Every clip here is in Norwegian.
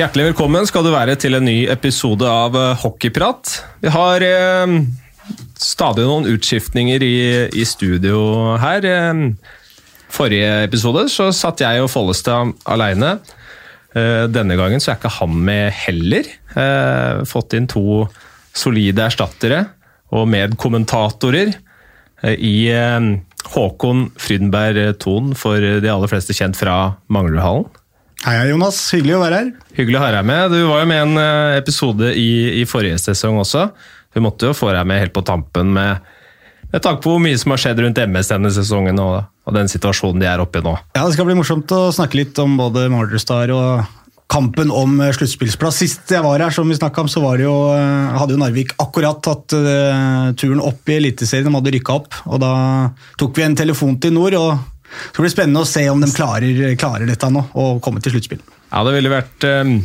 Hjertelig velkommen skal du være til en ny episode av eh, Hockeyprat. Vi har eh, stadig noen utskiftninger i, i studio her. Eh, forrige episode så satt jeg og Follestad aleine. Eh, denne gangen så er ikke han med heller. Fått inn to solide erstattere og medkommentatorer i Håkon Frydenberg Thon, for de aller fleste kjent fra Manglerudhallen. Hei, Jonas. Hyggelig å være her. Hyggelig å ha deg med. Du var jo med i en eh, episode i, i forrige sesong også. Vi måtte jo få deg med helt på tampen med, med tanke på hvor mye som har skjedd rundt MS denne sesongen og, og den situasjonen de er oppe i nå. Ja, Det skal bli morsomt å snakke litt om både Marderstar og kampen om eh, sluttspillsplass. Sist jeg var her, som vi om, så var det jo, eh, hadde jo Narvik akkurat tatt turen opp i Eliteserien. De hadde rykka opp. og Da tok vi en telefon til Nord. og det blir spennende å se om de klarer, klarer dette nå, og komme til sluttspill. Ja, det ville vært um,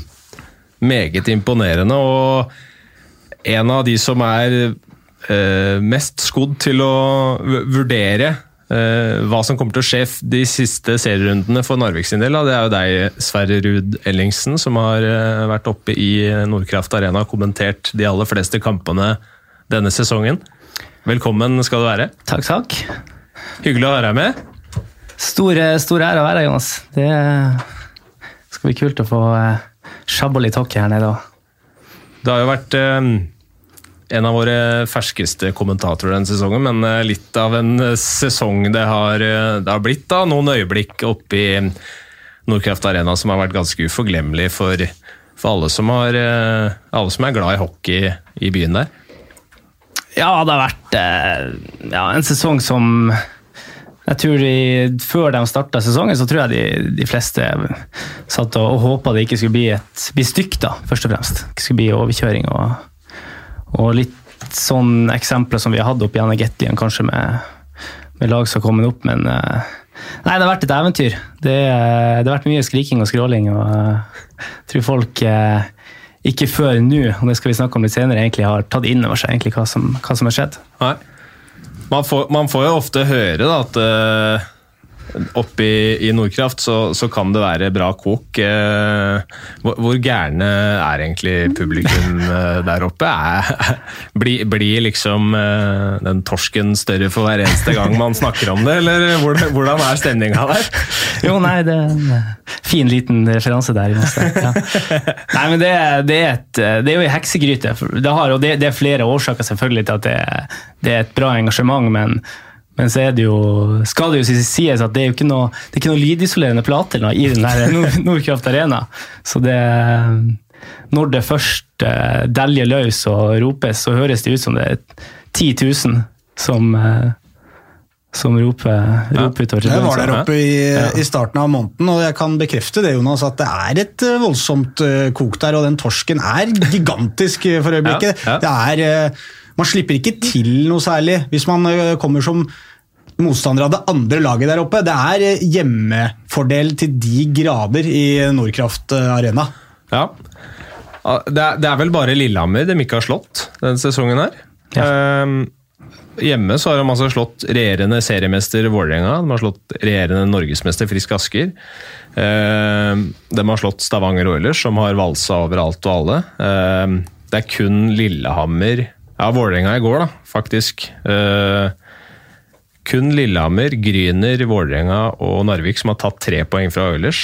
meget imponerende. Og en av de som er uh, mest skodd til å vurdere uh, hva som kommer til å skje de siste serierundene for Narvik sin del, det er jo deg, Sverre Ruud Ellingsen, som har uh, vært oppe i Nordkraft Arena og kommentert de aller fleste kampene denne sesongen. Velkommen skal du være. Takk, takk. Hyggelig å ha deg med. Store, stor ære å være her, Jonas. Det skal bli kult å få sjabbe litt hockey her nede. Det har jo vært eh, en av våre ferskeste kommentatorer denne sesongen, men eh, litt av en sesong det har, det har blitt. da, Noen øyeblikk oppe i Nordkraft Arena som har vært ganske uforglemmelig for, for alle, som har, alle som er glad i hockey i byen der. Ja, det har vært ja, en sesong som jeg tror de, Før de starta sesongen, så tror jeg de, de fleste satt og, og håpa det ikke skulle bli et bli stykk, da, først og fremst. Ikke skulle bli overkjøring og, og litt sånn eksempler som vi har hatt opp i Anne kanskje med, med, lag som har kommet opp, men Nei, det har vært et eventyr. Det, det har vært mye skriking og skråling, og jeg tror folk ikke før nå, og det skal vi snakke om litt senere, egentlig har tatt inn over seg hva som, hva som har skjedd. Nei. Man får, man får, jo ofte høre da, at uh, oppe i, Nordkraft så, så, kan det være bra kok. Uh, hvor, hvor, gærne er egentlig publikum uh, der oppe? Er, blir, bli liksom den torsken større for hver eneste gang man snakker om det, eller hvordan, hvordan er stemninga der? Jo, nei, det er en fin liten referanse der. Ja. Nei, men det, det, er et, det, er jo ei heksegryte. Det, har, og det, det, er flere årsaker selvfølgelig til at det, det er et bra engasjement, men, men så er det jo, skal det jo sies at det er jo ikke noe, det er ikke noe lydisolerende plater i den her Nordkraft Arena. Så det Når det først deljer løs og ropes, så høres det ut som det er 10 000 som som roper, roper utover. Jeg var der oppe i, ja. i, starten av måneden, og jeg kan bekrefte det, Jonas, at det er et voldsomt kok der. Og den torsken er gigantisk for øyeblikket. Ja, ja. Det er, man slipper ikke til noe særlig hvis man kommer som motstander av det andre laget der oppe. Det er hjemmefordel til de grader i Nordkraft Arena. Ja. Det er, det er vel bare Lillehammer de ikke har slått denne sesongen her. Ja. Um, Hjemme så har de altså slått regjerende seriemester Vålerenga. De har slått regjerende norgesmester Frisk Asker. De har slått Stavanger Oilers, som har valsa over alt og alle. Det er kun Lillehammer Ja, Vålerenga i går, da, faktisk. Kun Lillehammer, Gryner, Vålerenga og Narvik som har tatt tre poeng fra Oilers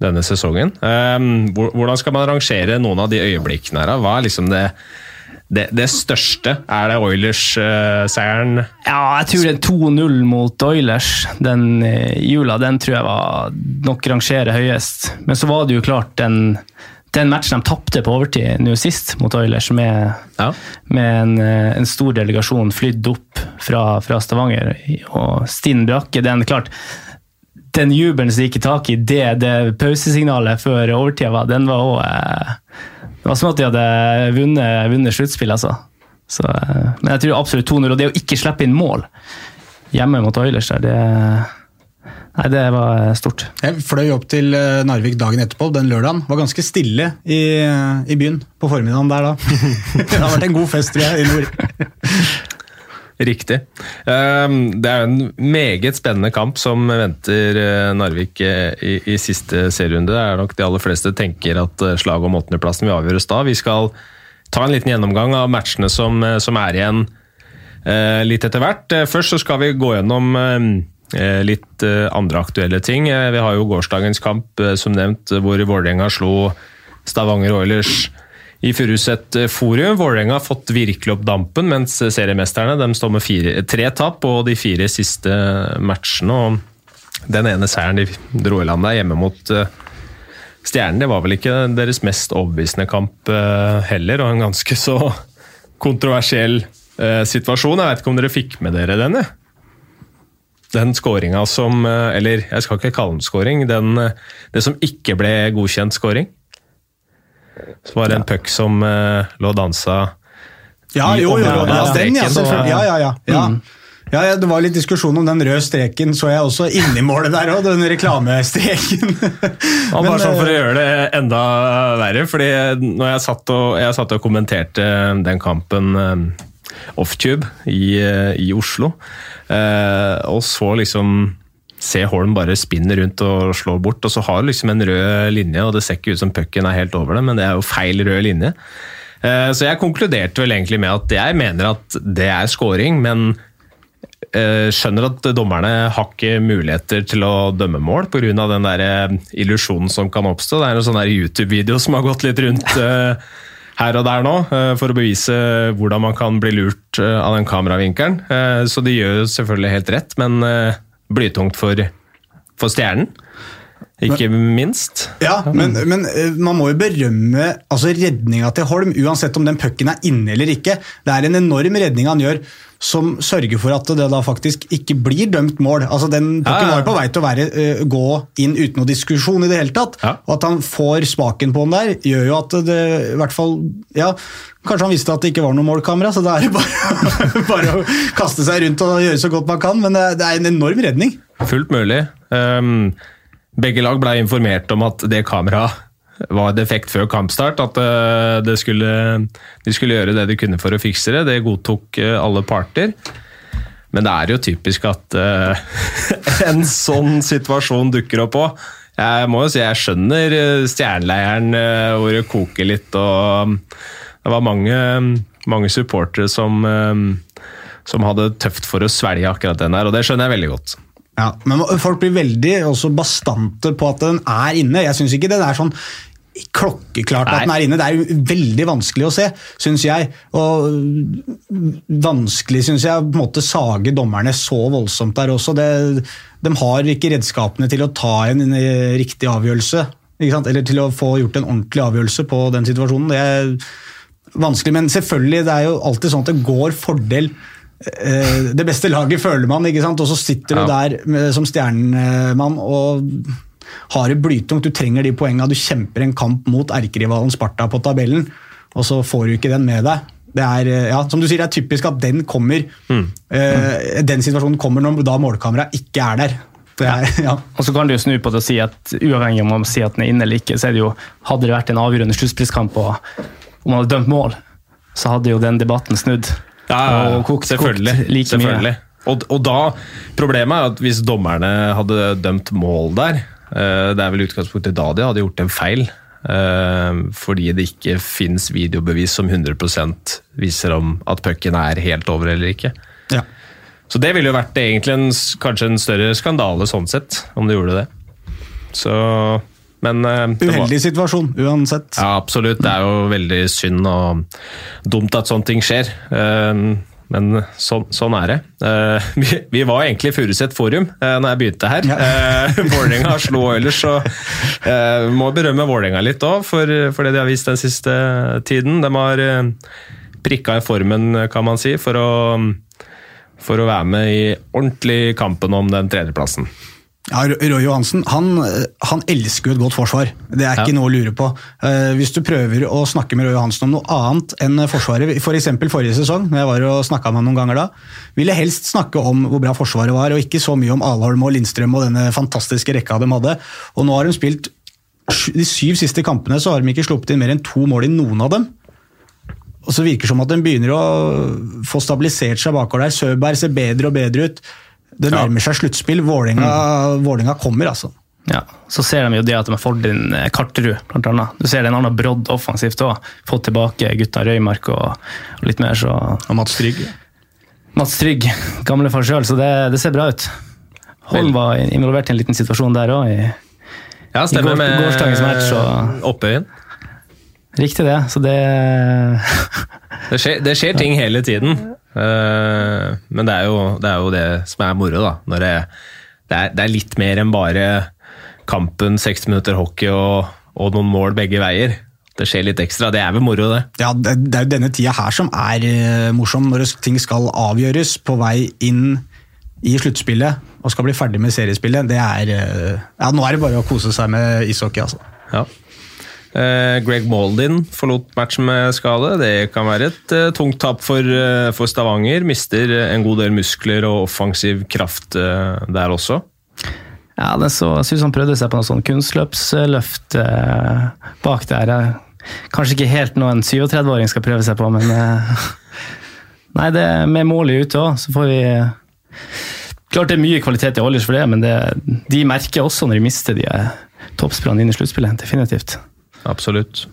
denne sesongen. Hvordan skal man rangere noen av de øyeblikkene her? Hva er liksom det det, det, største? Er det Oilers-seieren? Uh, ja, jeg tror det er 2-0 mot Oilers den uh, jula. Den tror jeg var nok rangerer høyest. Men så var det jo klart den, den matchen de tapte på overtid nå sist mot Oilers, med, ja. med en, uh, en, stor delegasjon flydd opp fra, fra Stavanger og stinn brakke. Den klart den jubelen som gikk i tak i det, det pausesignalet før overtida var, den var òg det var som at de hadde vunnet, vunnet sluttspill, altså. Så, eh, men jeg tror absolutt 2-0. Og det å ikke slippe inn mål hjemme mot Oilers der, det Nei, det var stort. Jeg fløy opp til eh, Narvik dagen etterpå, den lørdagen. Var ganske stille i, i byen på formiddagen der da. det har vært en god fest, tror jeg, i nord. Riktig. Ehm, det er en meget spennende kamp som venter eh, Narvik eh, i, i siste serierunde. Det er nok de aller fleste tenker at eh, slaget om åttendeplassen vil avgjøres da. Vi skal ta en liten gjennomgang av matchene som, som er igjen litt etter hvert. Først så skal vi gå gjennom litt andre aktuelle ting. Vi har jo gårsdagens kamp, som nevnt, hvor Vålerenga slo Stavanger Oilers i Furuset eh, Forum. Vålerenga har fått virkelig opp dampen, mens seriemesterne de står med fire, tre tap på de fire siste matchene. og Den ene seieren de dro i land der, hjemme mot Stjernen, det var vel ikke deres mest overbevisende kamp heller, og en ganske så kontroversiell situasjon. Jeg vet ikke om dere fikk med dere denne? Den skåringa som Eller jeg skal ikke kalle den skåring. Det som ikke ble godkjent skåring. Så var det en puck som uh, lå og dansa ja, jo, jo, jo, ja, den, ja, selvfølgelig. Ja, ja, ja. ja. Mm. Ja, Det var litt diskusjon om den røde streken, så jeg også inni målet der òg. Den reklamestreken. og bare sånn For å eh, gjøre det enda verre, fordi når jeg satt og, jeg satt og kommenterte den kampen um, i, i, Oslo, uh, og så liksom se Holm bare spinne rundt og slå bort. Og så har du liksom en rød linje, og det ser ikke ut som pucken er helt over det, men det er jo feil rød linje. Eh, så jeg konkluderte vel egentlig med at jeg mener at det er scoring, men eh, skjønner at dommerne har ikke muligheter til å dømme mål pga. den der eh, illusjonen som kan oppstå. Det er en sånn YouTube-video som har gått litt rundt her og der nå, for å bevise hvordan man kan bli lurt av den kameravinkelen. Så de gjør selvfølgelig helt rett, men blytungt for, for Stjernen. Ikke minst. Ja, men, men, eh, man må jo berømme altså redninga til Holm, uansett om den pucken er inne eller ikke. Det er en enorm redning han gjør, som sørger for at det da faktisk ikke blir dømt mål. Altså Den pucken var på vei til å være, uh, gå inn uten noe diskusjon i det hele tatt. Ja. Og at han får smaken på den der, gjør jo at det i hvert fall ja, Kanskje han visste at det ikke var noe målkamera, så da er det bare, bare, å kaste seg rundt og gjøre så godt man kan. Men det er en enorm redning. Fullt mulig. Um, begge lag ble informert om at det kameraet var defekt før kampstart. At uh, skulle, de skulle gjøre det de kunne for å fikse det. Det godtok uh, alle parter. Men det er jo typisk at uh, en sånn situasjon dukker opp òg. Jeg må jo si jeg skjønner stjerneleiren hvor det koker litt. og det var mange, mange supportere som, eh, som hadde tøft for å svelge akkurat den der, og det skjønner jeg veldig godt. Ja, men Folk blir veldig også bastante på at den er inne. Jeg syns ikke det er sånn klokkeklart at den er inne. Det er jo veldig vanskelig å se, syns jeg. Og vanskelig, syns jeg, på en måte sage dommerne så voldsomt der også. Det, de har ikke redskapene til å ta en riktig avgjørelse. Eller til å få gjort en ordentlig avgjørelse på den situasjonen. Det er vanskelig, men selvfølgelig, det er jo alltid sånn at det går fordel det beste laget føler man, ikke sant? og så sitter ja. du der som stjernemann og har det blytungt. Du trenger de poengene. Du kjemper en kamp mot erkerivalen Sparta på tabellen, og så får du ikke den med deg. Det er, eh, ja, som du sier, det er typisk at den kommer mm. uh, den situasjonen kommer når da målkameraet ikke er der. Er, ja. Og så kan du jo snu på det og si at uavhengig om man sier at den er inne eller ikke, så er det jo, hadde det vært en avgjørende sluttspillskamp og om man hadde dømt mål, så hadde jo den debatten snudd. Ja, og kokt, selvfølgelig. Kokt like selvfølgelig. Og, og, da, Problemet er at hvis dommerne hadde dømt mål der eh, Det er vel utgangspunktet da de hadde gjort en feil. Eh, fordi det ikke fins videobevis som 100% viser om at pucken er helt over eller ikke. Ja. Så det ville jo vært egentlig en, kanskje en større skandale sånn sett, om de gjorde det. Så men, uh, Uheldig var... situasjon, uansett. Ja, absolutt. Det er jo veldig synd og dumt at sånne ting skjer. Uh, men sånn, sånn, er det. Uh, vi, vi, var egentlig i Furuset Forum uh, når jeg begynte her. Ja. Vålerenga slo Oilers, så uh, må berømme Vålerenga litt òg for, for, det de har vist den siste tiden. De har prikka i formen, kan man si, for å, for å være med i ordentlig kampen om den tredjeplassen. Ja, Roy Johansen han, han, elsker jo et godt forsvar. Det er ikke ja. noe å lure på. Uh, hvis du prøver å snakke med Roy Johansen om noe annet enn Forsvaret, f.eks. For forrige sesong, når jeg var og snakka med ham noen ganger da, ville helst snakke om hvor bra Forsvaret var, og ikke så mye om Alholm og Lindstrøm og denne fantastiske rekka de hadde. Og nå har de spilt de syv siste kampene så har de ikke sluppet inn mer enn to mål i noen av dem. og så virker det som at de begynner å få stabilisert seg bakover der. Søberg ser bedre og bedre ut. Det nærmer seg sluttspill. Vålinga mm. kommer, altså. Ja, Så ser de jo det at de har fått inn eh, Karterud, blant annet. Du ser det en annen brodd offensivt òg. Fått tilbake gutta Røymark og, og litt mer, så Og Mats Trygg. Mats Trygg, gamle far sjøl, så det, det, ser bra ut. Holm var involvert i en liten situasjon der òg, i, ja, i går, gårsdagens match. Og, Oppøyen. Riktig det, så det det, skjer, det skjer ting hele tiden. Uh, men det er, jo, det er, jo, det som er moro, da. Det, er, det er litt mer enn bare kampen, 60 minutter hockey og, og, noen mål begge veier. Det skjer litt ekstra. Det er vel moro, det. Ja, det, er jo denne tida her som er uh, morsom, når ting skal avgjøres på vei inn i sluttspillet og skal bli ferdig med seriespillet. Det er uh, Ja, nå er det bare å kose seg med ishockey, altså. Ja. Uh, Greg Maldin forlot matchen med skade. Det kan være et uh, tungt tap for, uh, for, Stavanger. Mister en god del muskler og offensiv kraft der også. Ja, det så ut som han prøvde seg på noe sånn kunstløpsløft bak der. Kanskje ikke helt noe en 37-åring skal prøve seg på, men Nei, det er med målet ute òg, så får vi Klart det er mye kvalitet i Oilers for det, men det, de merker også når de mister de toppspillerne inn i sluttspillet. Definitivt. Absolutt.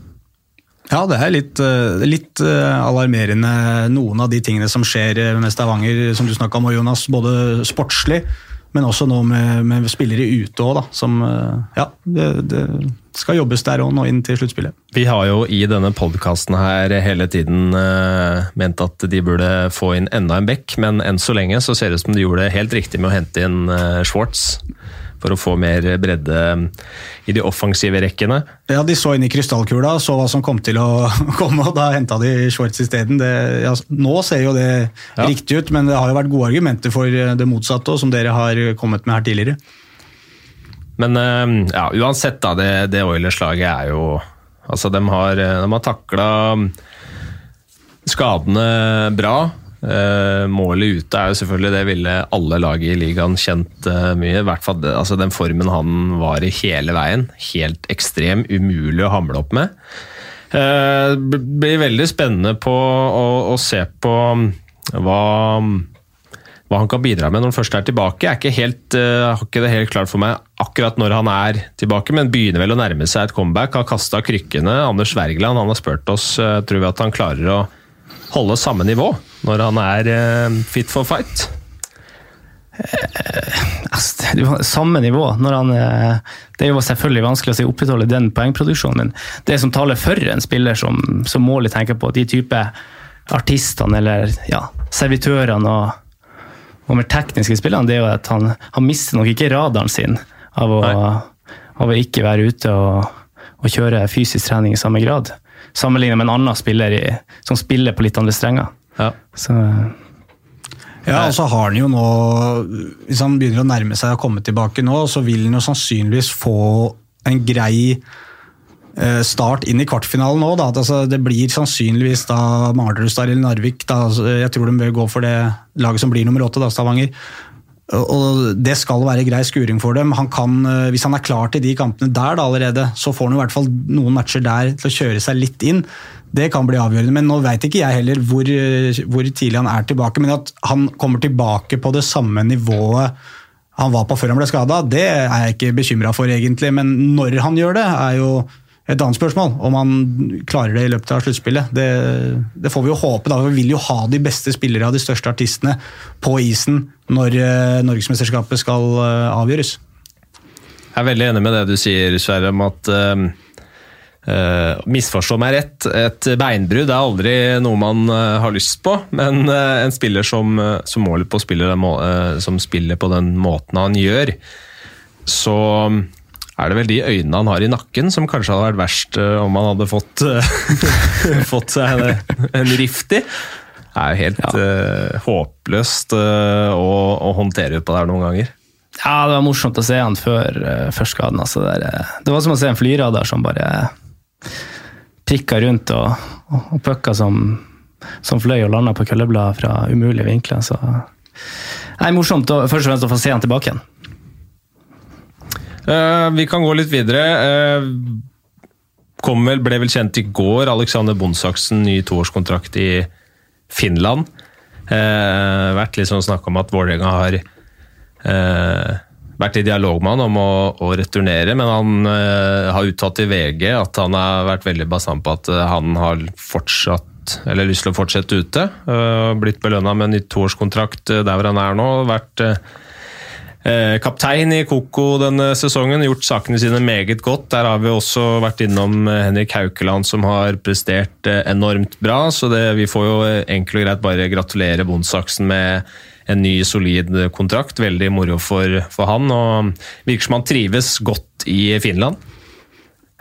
Ja, det er litt, eh, litt, eh, alarmerende, noen av de tingene som skjer eh, med Stavanger, som du snakka om, Jonas. Både sportslig, men også nå med, med spillere ute òg, som Ja, det, det, skal jobbes der òg nå inn til sluttspillet. Vi har jo i denne podkasten her hele tiden uh, ment at de burde få inn enda en bekk, men enn så lenge så ser det ut som de gjorde det helt riktig med å hente inn uh, Schwartz for å få mer bredde i de offensive rekkene. Ja, De så inn i krystallkula, så hva som kom til å komme, og da henta de Schwartz isteden. Ja, nå ser jo det ja. riktig ut, men det har jo vært gode argumenter for det motsatte, som dere har kommet med her tidligere. Men eh, ja, uansett, da. Det, det Oilers-laget er jo Altså, de har, de har takla skadene bra. Uh, målet ute er jo selvfølgelig det ville alle lag i ligaen kjent uh, mye. I hvert fall altså Den formen han var i hele veien. Helt ekstrem, umulig å hamle opp med. Det blir veldig spennende på å, å se på hva, hva, han kan bidra med når han først er tilbake. Jeg er ikke helt, har ikke det helt klart for meg akkurat når han er tilbake, men begynner vel å nærme seg et comeback. Har kasta krykkene. Anders Wergeland han har spurt oss tror vi at han klarer å holde samme nivå når han er eh, fit for fight? Eh, samme nivå. når han, eh, Det er jo selvfølgelig vanskelig å si opprettholde den poengproduksjonen, men det som taler for en spiller som, som målet tenker på, de type artistene eller ja, servitørene og, og mer tekniske spillerne, det er jo at han, han mister nok ikke radaren sin av å, av å ikke være ute og, og, kjøre fysisk trening i samme grad. Sammenlignet med en annen spiller i, som spiller på litt andre strenger. Ja. Så, ja, og så har han jo nå Hvis han begynner å nærme seg å komme tilbake nå, så vil han jo sannsynligvis få en grei eh, start inn i kvartfinalen nå. Da. Altså, det blir sannsynligvis da Mardrustad eller Narvik. Da. Altså, jeg tror de bør gå for det laget som blir nummer åtte, Stavanger. Og Det skal være grei skuring for dem. Han kan, eh, hvis han er klar til de kampene der da allerede, så får han i hvert fall noen matcher der til å kjøre seg litt inn. Det kan bli avgjørende, men nå vet ikke jeg heller hvor, hvor, tidlig han er tilbake. Men at han kommer tilbake på det samme nivået han var på før han ble skada, det er jeg ikke bekymra for egentlig. Men når han gjør det, er jo et annet spørsmål. Om han klarer det i løpet av sluttspillet. Det, det, får vi jo håpe. da. Vi vil jo ha de beste spillere av de største artistene på isen når uh, norgesmesterskapet skal uh, avgjøres. Jeg er veldig enig med det du sier, Sverre, om at Uh, misforstå meg rett, et beinbrudd er aldri noe man uh, har lyst på, men uh, en spiller som, som måler på spiller som spiller på den måten han gjør, så er det vel de øynene han har i nakken som kanskje hadde vært verst om han hadde fått, fått seg en, en rift i. Det er jo helt ja. håpløst å, å håndtere på det her noen ganger. Ja, det var morsomt å se han før, før skaden. Altså, det, det, var som å se en flyradar som bare prikka rundt og, og, og pucka som, som, fløy og landa på køllebladet fra umulige vinkler. Så er morsomt å, først og fremst å få se han tilbake igjen. Uh, vi kan gå litt videre. Uh, kom vel, ble vel kjent i går. Alexander Bondsaksen, ny toårskontrakt i Finland. Eh, vært litt sånn snakk om at Vålerenga har eh, vært i dialog med han om å, å returnere, men han eh, har uttalt til VG at han har vært veldig basant på at eh, han har fortsatt eller lyst til å fortsette ute. Blitt belønna med en ny toårskontrakt der hvor han er nå. Vært kaptein i Koko denne sesongen, gjort sakene sine meget godt. Der har vi også vært innom Henrik Haukeland, som har prestert enormt bra. Så det, vi får jo enkelt og greit bare gratulere Bondsaksen med en ny, solid kontrakt. Veldig moro for, for han, og virker som han trives godt i Finland.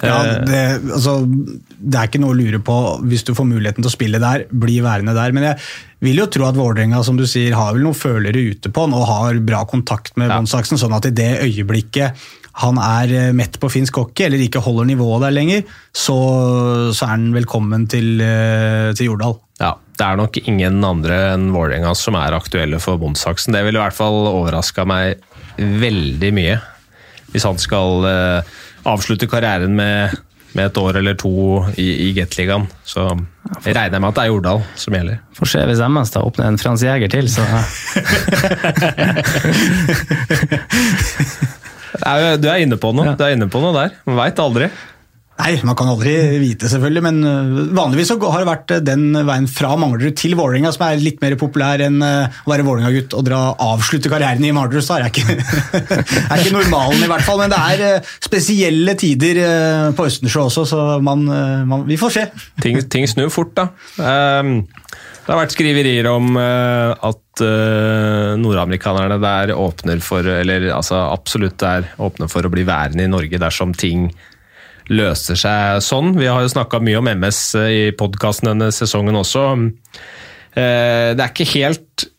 Ja, eh, det, altså, det, er ikke noe å lure på hvis du får muligheten til å spille der, bli værende der. Men jeg vil jo tro at Vålerenga som du sier, har vel noen følere ute på han og har bra kontakt med ja. Bonsaksen, sånn at i det øyeblikket han er eh, mett på finsk hockey, eller ikke holder nivået der lenger, så, så er han velkommen til, eh, til Jordal. Ja, det er nok ingen andre enn Vålerenga som er aktuelle for Bonsaksen. Det ville i hvert fall overraska meg veldig mye, hvis han skal avslutte karrieren med, med et år eller to i, i Gateligaen. Så jeg regner med at det er Jordal som gjelder. Får se hvis MS da åpner en Frans Jæger til, så Du er inne på noe, du er inne på noe der. Man veit aldri. Nei, man kan aldri vite, selvfølgelig. Men vanligvis vanligvis har det vært øh, den veien fra Manglerud til Vålerenga som er litt mer populær enn øh, å være Vålerenga-gutt og dra, avslutte karrieren i Manglerud. Det er ikke, er ikke normalen, i hvert fall. Men det er spesielle tider på Østensjø også, så man, man, vi får se. Ting, ting, snur fort, da. Um, det har vært skriverier om at nordamerikanerne der åpner for, eller altså absolutt er åpne for å bli værende i Norge dersom ting løser seg sånn. Vi har jo snakka mye om MS i podkasten denne sesongen også. Eh, det er ikke helt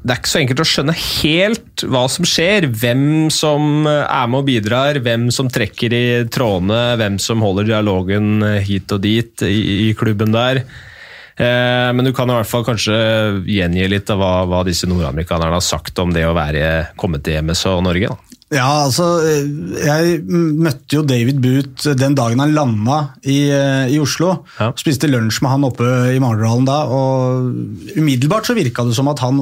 det er ikke så enkelt å skjønne helt hva som skjer. Hvem som er med og bidrar, hvem som trekker i trådene, hvem som holder dialogen hit og dit i, klubben der. Eh, men du kan i hvert fall kanskje gjengi litt av hva, hva disse nordamerikanerne har sagt om det å være kommet til MS og Norge. Da. Ja, altså Jeg møtte jo David Boot den dagen han landa i, i Oslo. Ja. Spiste lunsj med han oppe i Mardalen da, og umiddelbart så virka det som at han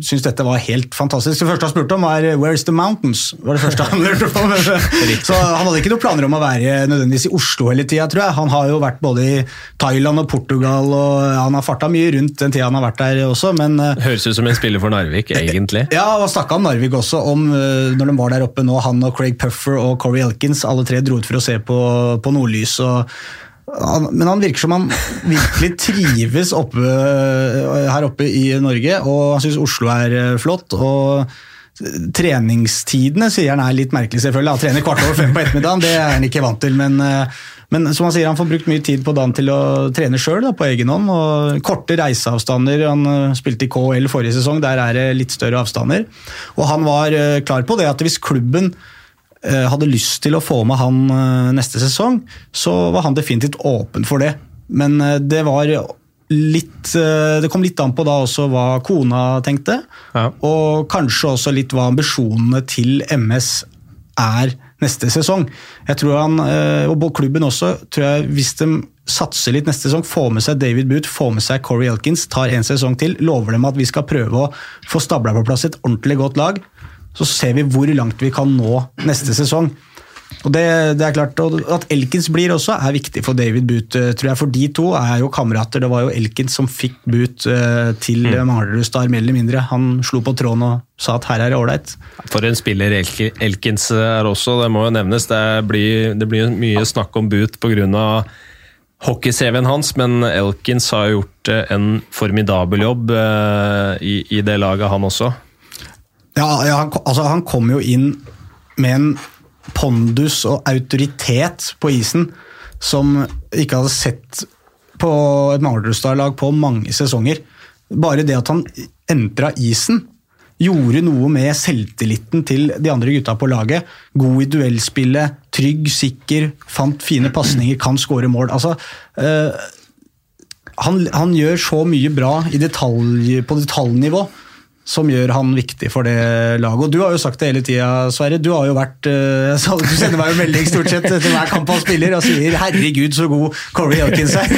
syntes dette var helt fantastisk. Det første han spurte om, var 'Where's the mountains?' var det første han lurte på. så han hadde ikke noen planer om å være nødvendigvis i Oslo hele tida, tror jeg. Han har jo vært både i Thailand og Portugal, og han har farta mye rundt den tida han har vært der også, men Høres ut som en spiller for Narvik, egentlig. Ja, og snakka om Narvik også, om når de var var der oppe nå, han og Craig Puffer og Corey Elkins, alle tre dro ut for å se på, på nordlys. og men han virker som han virkelig trives oppe, her oppe i Norge, og han syns Oslo er eh, flott. og Treningstidene sier han er litt merkelig, selvfølgelig. Han trener kvart over fem på ettermiddagen, det er han ikke vant til. Men, eh, men som han sier, han får brukt mye tid på dagen til å trene sjøl på egen hånd. og Korte reiseavstander. Han eh, spilte i KL forrige sesong, der er det litt større avstander. Og han var eh, klar på det at hvis klubben hadde lyst til å få med han neste sesong, så var han definitivt åpen for det. Men det var litt Det kom litt an på da også hva kona tenkte, ja. og kanskje også litt hva ambisjonene til MS er neste sesong. Jeg tror han, eh, og klubben også, tror jeg hvis de satser litt neste sesong, får med seg David Booth, får med seg Corey Elkins, tar en sesong til, lover dem at vi skal prøve å få stabla på plass et ordentlig godt lag, så ser vi hvor langt vi kan nå neste sesong. Og det, det, er klart, At Elkins blir også, er viktig for David Boot. Eh, tror jeg, For de to er jo kamerater. Det var jo Elkins som fikk Boot eh, til mm. Manglerud Star, mer eller mindre. Han slo på tråden og sa at her er det ålreit. For en spiller Elkins er også, det må jo nevnes. Det blir, det blir mye snakk om Boot pga. hockey-CV-en hans, men Elkins har gjort eh, en formidabel jobb i, i det laget, han også. Ja, ja han, altså, han kom jo inn med en pondus og autoritet på isen som ikke hadde sett på et Manglerudstad-lag på mange sesonger. Bare det at han entra isen, gjorde noe med selvtilliten til de andre gutta på laget. God i duellspillet, trygg, sikker, fant fine pasninger, kan skåre mål. Altså, øh, han, han, gjør så mye bra detalj, på detaljnivå som gjør han viktig for det laget. Og Du har jo sagt det hele tida, Sverre. Du har jo vært, uh, du sender meg jo melding stort sett til hver kamp han spiller og sier 'herregud, så god Corey Elkins er'.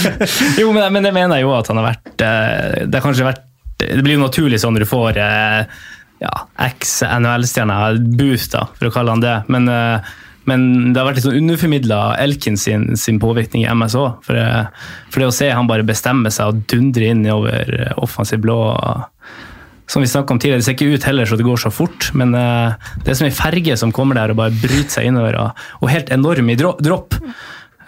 jo, men, men, det mener jeg jo at han har vært. Uh, det har kanskje vært Det blir jo naturlig sånn når du får uh, ja, eks-NHL-stjerne, boost, da, for å kalle han det. Men men det har vært litt sånn underformidla Elkins sin, sin, påvirkning i MSO. For, for, det å se han bare bestemme seg og dundre inn over offensiv blå som vi om tidligere, Det ser ikke ut heller så det går så fort, men uh, det er som ei ferge som kommer der og bare bryter seg innover. Og, og helt enorm i dropp.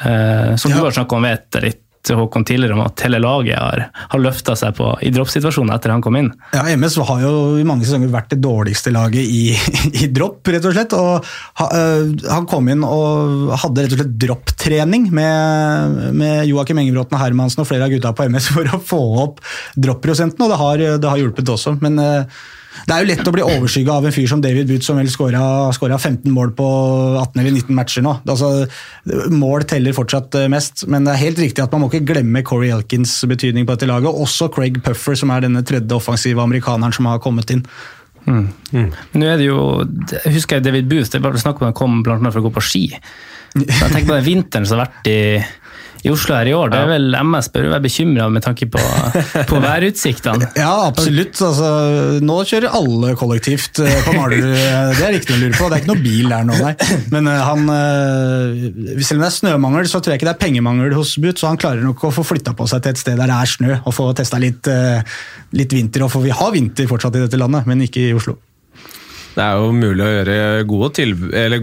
Uh, som ja. du har snakka om, vet litt til Håkon tidligere om at hele laget har, har løfta seg på, i droppsituasjonen etter han kom inn. Ja, MS har jo i mange sesonger vært det dårligste laget i, i dropp, rett og slett. Og uh, han kom inn og hadde rett og slett dropptrening med, med Joakim Engebråten Hermansen og flere av gutta på MS for å få opp dropprosenten, og det har, det har hjulpet også. men uh, det er jo lett å bli overskygga av en fyr som David Booth, som vel skåra 15 mål på 18 eller 19 matcher nå. Altså, mål teller fortsatt eh, mest, men det er helt riktig at man må ikke glemme Corey Elkins betydning på dette laget. Også Craig Puffer, som er denne tredje offensive amerikaneren som har kommet inn. Mm. Mm. Nå er det jo, jeg husker David Booth, det var snakk om han kom blant annet for å gå på ski. Så jeg tenker på den vinteren som har vært i i Oslo her i år. Det er vel MS bør være bekymra med tanke på, på værutsiktene? Ja, absolutt. Altså, nå kjører alle kollektivt eh, på Malersrud. Det er ikke noe å lure på. Det er ikke noe bil der nå, nei. Men uh, han, uh, selv om det er snømangel, så tror jeg ikke det er pengemangel hos Butt, så han klarer nok å få flytta på seg til et sted der det er snø, og få testa litt, litt vinter. For vi har vinter fortsatt i dette landet, men ikke i Oslo. Det er jo mulig å gjøre gode,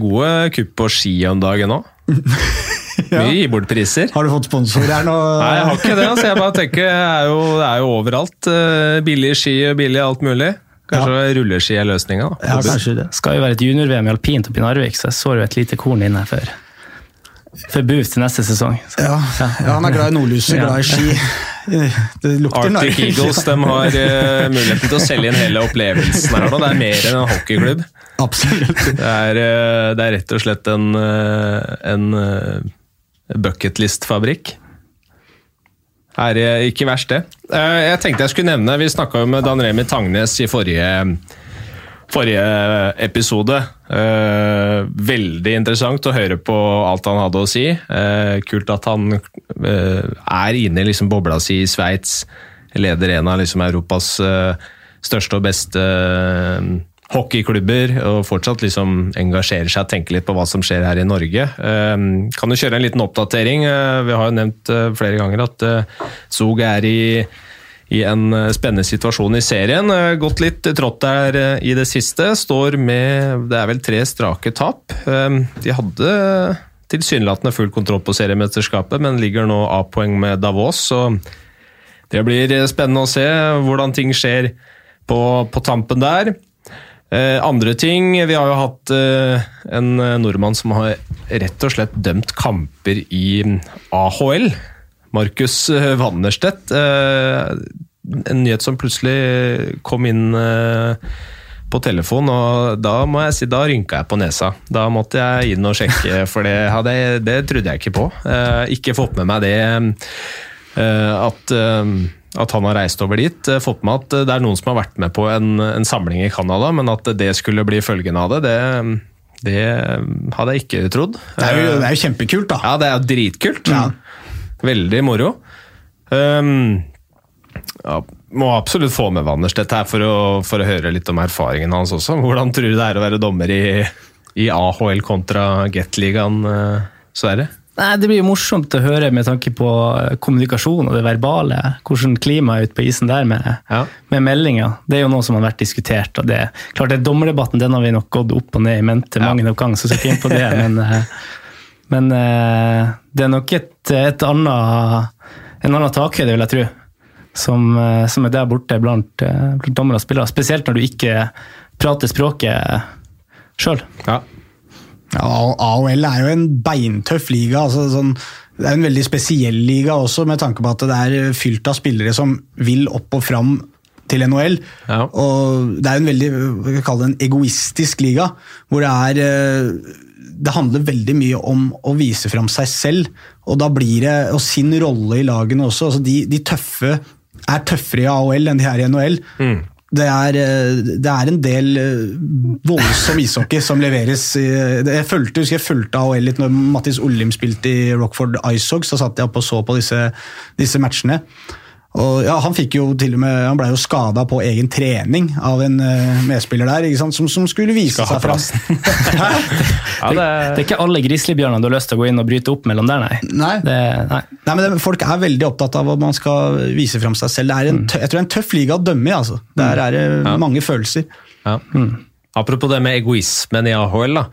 gode kupp på ski om dagen òg. ja. Mye gi bort priser. Har du fått sponsor her nå? Nei, jeg har ikke det. Altså. Jeg bare tenker, det er jo, det er jo overalt. Billige billig ski og billig alt mulig. Kanskje ja. rulleski er løsninga? Ja, kanskje det. Skal jo være et junior-VM i alpint oppe i Narvik, så jeg så jo et lite korn inne før. For Booth til neste sesong. Ja. ja. han er glad i nordlyset, glad i ski. Arctic Eagles de har uh, muligheten til å selge inn hele opplevelsen her nå. Det er mer enn en hockeyklubb. Absolutt. Det er, uh, det er rett og slett en, uh, en bucketlist-fabrikk. Er ikke verst, det. Jeg tenkte jeg skulle nevne, Vi snakka med Dan Remi Tangnes i forrige, forrige episode. Veldig interessant å høre på alt han hadde å si. Kult at han er inne i liksom bobla si i Sveits. Leder en av liksom Europas største og beste hockeyklubber og fortsatt liksom engasjerer seg og tenker litt på hva som skjer her i Norge. Ehm, kan du kjøre en liten oppdatering? Eh, vi har jo nevnt eh, flere ganger at Zog er i, i en spennende situasjon i serien. Gått litt trått der i det siste. Står med det er vel tre strake tap. Ehm, de hadde tilsynelatende full kontroll på seriemesterskapet, men ligger nå A-poeng med Davos. så det blir spennende å se hvordan ting skjer på, på tampen der. Eh, andre ting Vi har jo hatt eh, en nordmann som har rett og slett dømt kamper i AHL. Markus eh, Wannerstedt. En nyhet som plutselig kom inn på telefon, og da må jeg si, da rynka jeg på nesa. Da måtte jeg inn og sjekke, for det, hadde, det trodde jeg ikke på. Ikke fått med meg det at at han har reist over dit. Eh, fått med at eh, det er noen som har vært med på en, en samling i Canada, men at det skulle bli følgen av det, det, det hadde jeg ikke trodd. Det er, jo, det er jo, kjempekult, da. Ja, det er jo dritkult. Ja. Veldig moro. Um, ja, må absolutt få med Wannerstedt her for å, for å, høre litt om erfaringen hans også. Hvordan tror du det er å være dommer i, i AHL kontra Gateligaen, eh, Sverre? Nei, Det blir jo morsomt å høre med tanke på eh, kommunikasjon og det verbale. Hvordan klimaet er ute på isen der med, ja. med meldinger. Det er jo noe som har vært diskutert. og det, klart det Dommerdebatten den har vi nok gått opp og ned i mente mange nok ganger, så jeg skal ikke inn på det. men, eh, men eh, det er nok et, et annet, en annen takhøyde, vil jeg tro, som, som, er der borte blant, blant dommere og spillere. Spesielt når du ikke prater språket sjøl. Ja. Ja, AOL er jo en beintøff liga. altså sånn, Det er en veldig spesiell liga også, med tanke på at det er fylt av spillere som vil opp og fram til NHL. Ja. Og det er en veldig vi kan kalle det en egoistisk liga, hvor det er eh, det handler veldig mye om å vise fram seg selv, og da blir det, og sin rolle i lagene også. altså De, de tøffe er tøffere i AHL enn de er i NHL. Mm. Det er, det er, en del voldsom ishockey som leveres. Jeg fulgte, jeg fulgte AHL litt når Mattis Ollim spilte i Rockford Icehogs. Da satt jeg oppe og så på disse, disse matchene. Og ja, Han fikk jo til og med, han ble jo skada på egen trening av en uh, medspiller der, ikke sant? Som, som skulle vise seg fram. ja, det... det... er ikke alle grizzlybjørnene du har lyst til å gå inn og bryte opp mellom der, nei. Nei, det, nei. nei men det, Folk er veldig opptatt av at man skal vise fram seg selv. Det er en, mm. jeg tror det er en tøff liga å dømme i. altså. Der mm. er det ja. mange følelser. Ja. Mm. Apropos det med egoismen i AHL. da.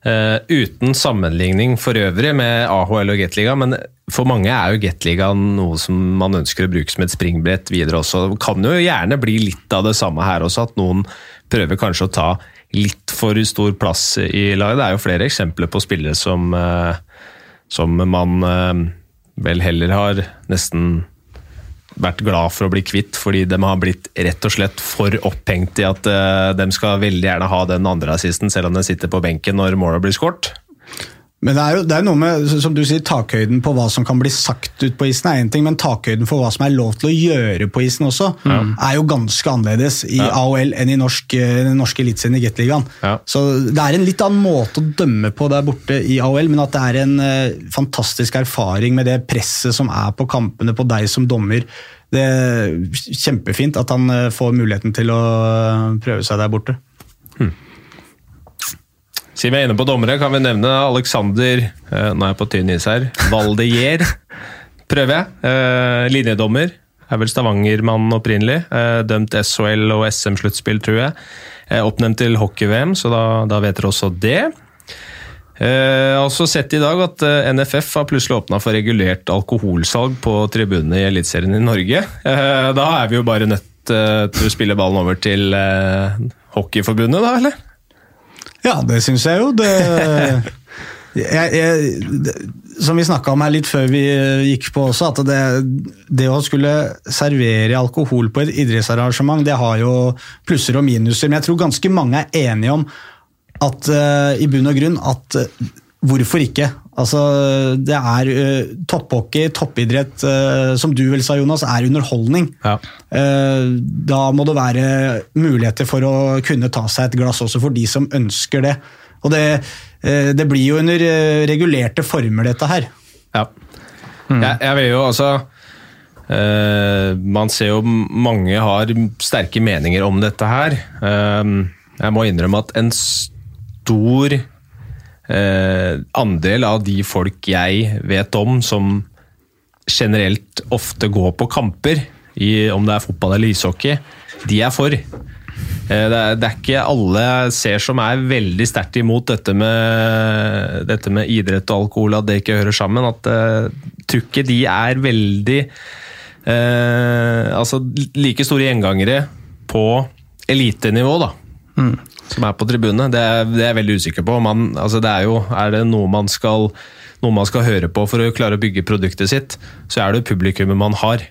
Uh, uten sammenligning for øvrig med AHL og Gateliga, men for mange er jo Gateliga noe som man ønsker å bruke som et springbrett videre også. Det kan jo gjerne bli litt av det samme her også, at noen prøver kanskje å ta litt for stor plass i laget. Det er jo flere eksempler på spillere som, uh, som man uh, vel heller har nesten vært glad for å bli kvitt, fordi de har blitt rett og slett for opphengt i at uh, de skal veldig gjerne ha den andre assisten, selv om den sitter på benken når målet blir skåret. Men det er jo det er noe med som du sier, takhøyden på hva som kan bli sagt ut på isen, er én ting, men takhøyden for hva som er lov til å gjøre på isen også, mm. er jo ganske annerledes i ja. AOL enn i norsk, eh, den norske eliteserien i Gateligaen. Ja. Så det er en litt annen måte å dømme på der borte i AOL, men at det er en uh, fantastisk erfaring med det presset som er på kampene på deg som dommer. Det er Kjempefint at han uh, får muligheten til å prøve seg der borte. Hmm. Siden vi er inne på dommere, kan vi nevne Alexander eh, Nå er jeg på tynn is her. Valdejer, prøver jeg. Eh, linjedommer. Er vel Stavanger-mann opprinnelig. Eh, dømt SHL og SM-sluttspill, tror jeg. Oppnevnt til hockey-VM, så da, da, vet dere også det. Jeg har også sett i dag at NFF har plutselig åpna for regulert alkoholsalg på tribunene i Eliteserien i Norge. Da er vi jo bare nødt til å spille ballen over til Hockeyforbundet, da, eller? Ja, det syns jeg jo. Det, jeg, jeg, det, som vi snakka om her litt før vi gikk på også, at det, det, å skulle servere alkohol på et idrettsarrangement, det har jo plusser og minuser. Men jeg tror ganske mange er enige om at uh, i bunn og grunn at uh, hvorfor ikke? Altså, det er uh, topphockey, toppidrett, uh, som du vel sa, Jonas, er underholdning. Ja. Uh, da må det være muligheter for å kunne ta seg et glass også for de som ønsker det. Og det, det blir jo under regulerte former, dette her. Ja. Mm. Jeg, jeg vil jo altså Man ser jo mange har sterke meninger om dette her. jeg må innrømme at en stor eh, andel av de folk jeg vet om som generelt ofte går på kamper, i, om det er fotball eller ishockey, de er for. Eh, det er, det er, ikke alle jeg ser som er veldig sterkt imot dette med, dette med, idrett og alkohol, at det ikke hører sammen. At uh, de er veldig uh, Altså like store gjengangere på elitenivå, da. Mm som er på tribunene. Det, det, er jeg veldig usikker på. Man, altså det er, jo, er det noe man, skal, noe man skal høre på for å klare å bygge produktet sitt, så er det publikummet man har.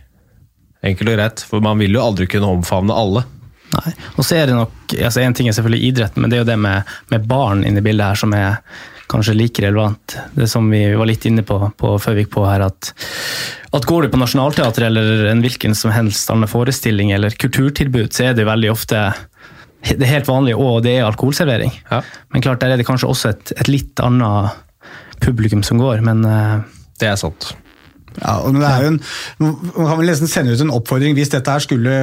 Enkelt og greit. For man vil jo aldri kunne omfavne alle. Nei, og så er det nok, altså En ting er selvfølgelig idretten, men det er jo det med, med barn inne i bildet her som er kanskje like relevant. Det som vi var litt inne på, på før vi gikk på her, at, at går du på Nationaltheatret eller en hvilken som helst annen forestilling eller kulturtilbud, så er det veldig ofte det er helt vanlig, og det er alkoholservering. Ja. Men klart, der er det kanskje også et, et litt annet publikum som går, men uh, Det er sant. Ja, og det er jo en, Man kan vel nesten sende ut en oppfordring hvis dette her skulle